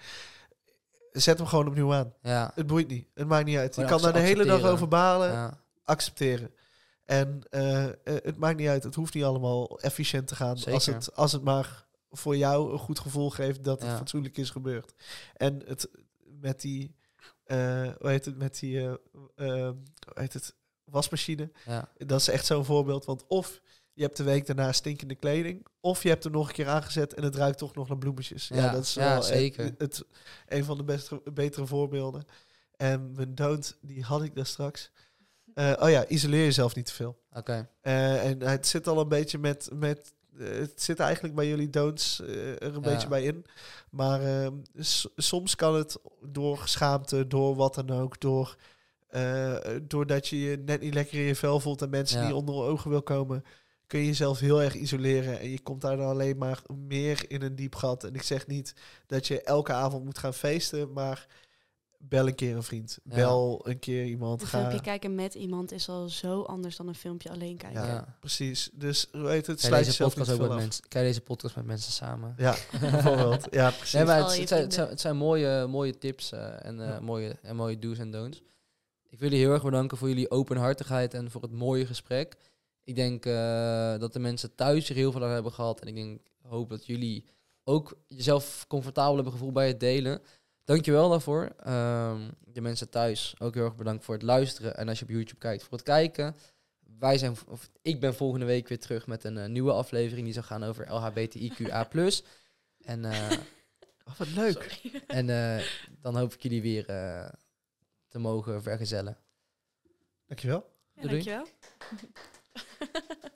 Zet hem gewoon opnieuw aan. ja. Het boeit niet. Het maakt niet uit. Je kan daar de hele dag over balen. Accepteren. En eh, het maakt niet uit. Het hoeft niet allemaal efficiënt te gaan. Als het, als het maar voor jou een goed gevoel geeft dat het fatsoenlijk is gebeurd. En het met die, eh hoe heet het, met die, eh, eh, hoe heet het, wasmachine. ja. Dat is echt zo'n voorbeeld. Want of je hebt de week daarna stinkende kleding, of je hebt er nog een keer aangezet en het ruikt toch nog naar bloemetjes. Ja, Ja, dat is wel zeker. Het, het- een van de beste, betere voorbeelden. En mijn don't, die had ik daar straks. Oh ja, isoleer jezelf niet te veel. Oké. En het zit al een beetje met. met het zit eigenlijk bij jullie don'ts eh, er een Ja. beetje bij in. Maar ehm, soms kan het door schaamte, door wat dan ook, door. eh, doordat je je net niet lekker in je vel voelt en mensen Ja. die onder ogen wil komen, kun je jezelf heel erg isoleren. En je komt daar dan alleen maar meer in een diep gat. En ik zeg niet dat je elke avond moet gaan feesten, maar bel een keer een vriend. Ja. Bel een keer iemand. Een Ga, filmpje kijken met iemand is al zo anders dan een filmpje alleen kijken. ja, Ja. precies. Dus hoe heet het? Sluit deze, jezelf niet ook veel met af. mensen, kijk deze podcast met mensen samen. Ja, bijvoorbeeld. Ja, precies. Nee, maar Al het, zijn, het, vrienden. zijn, het zijn mooie, mooie tips eh, en eh, Ja. mooie, en mooie do's en don'ts. Ik wil jullie heel erg bedanken voor jullie openhartigheid en voor het mooie gesprek. Ik denk eh, dat de mensen thuis er heel veel aan hebben gehad. En ik denk, hoop dat jullie ook jezelf comfortabel hebben gevoeld bij het delen. Dankjewel daarvoor. Ehm, de mensen thuis ook heel erg bedankt voor het luisteren. En als je op YouTube kijkt, voor het kijken. Wij zijn, of ik ben volgende week weer terug met een eh, nieuwe aflevering die zal gaan over LHBTIQA+. en eh, Oh, wat leuk. Sorry. en eh, dan hoop ik jullie weer eh, te mogen vergezellen. Dankjewel. Ja, dankjewel.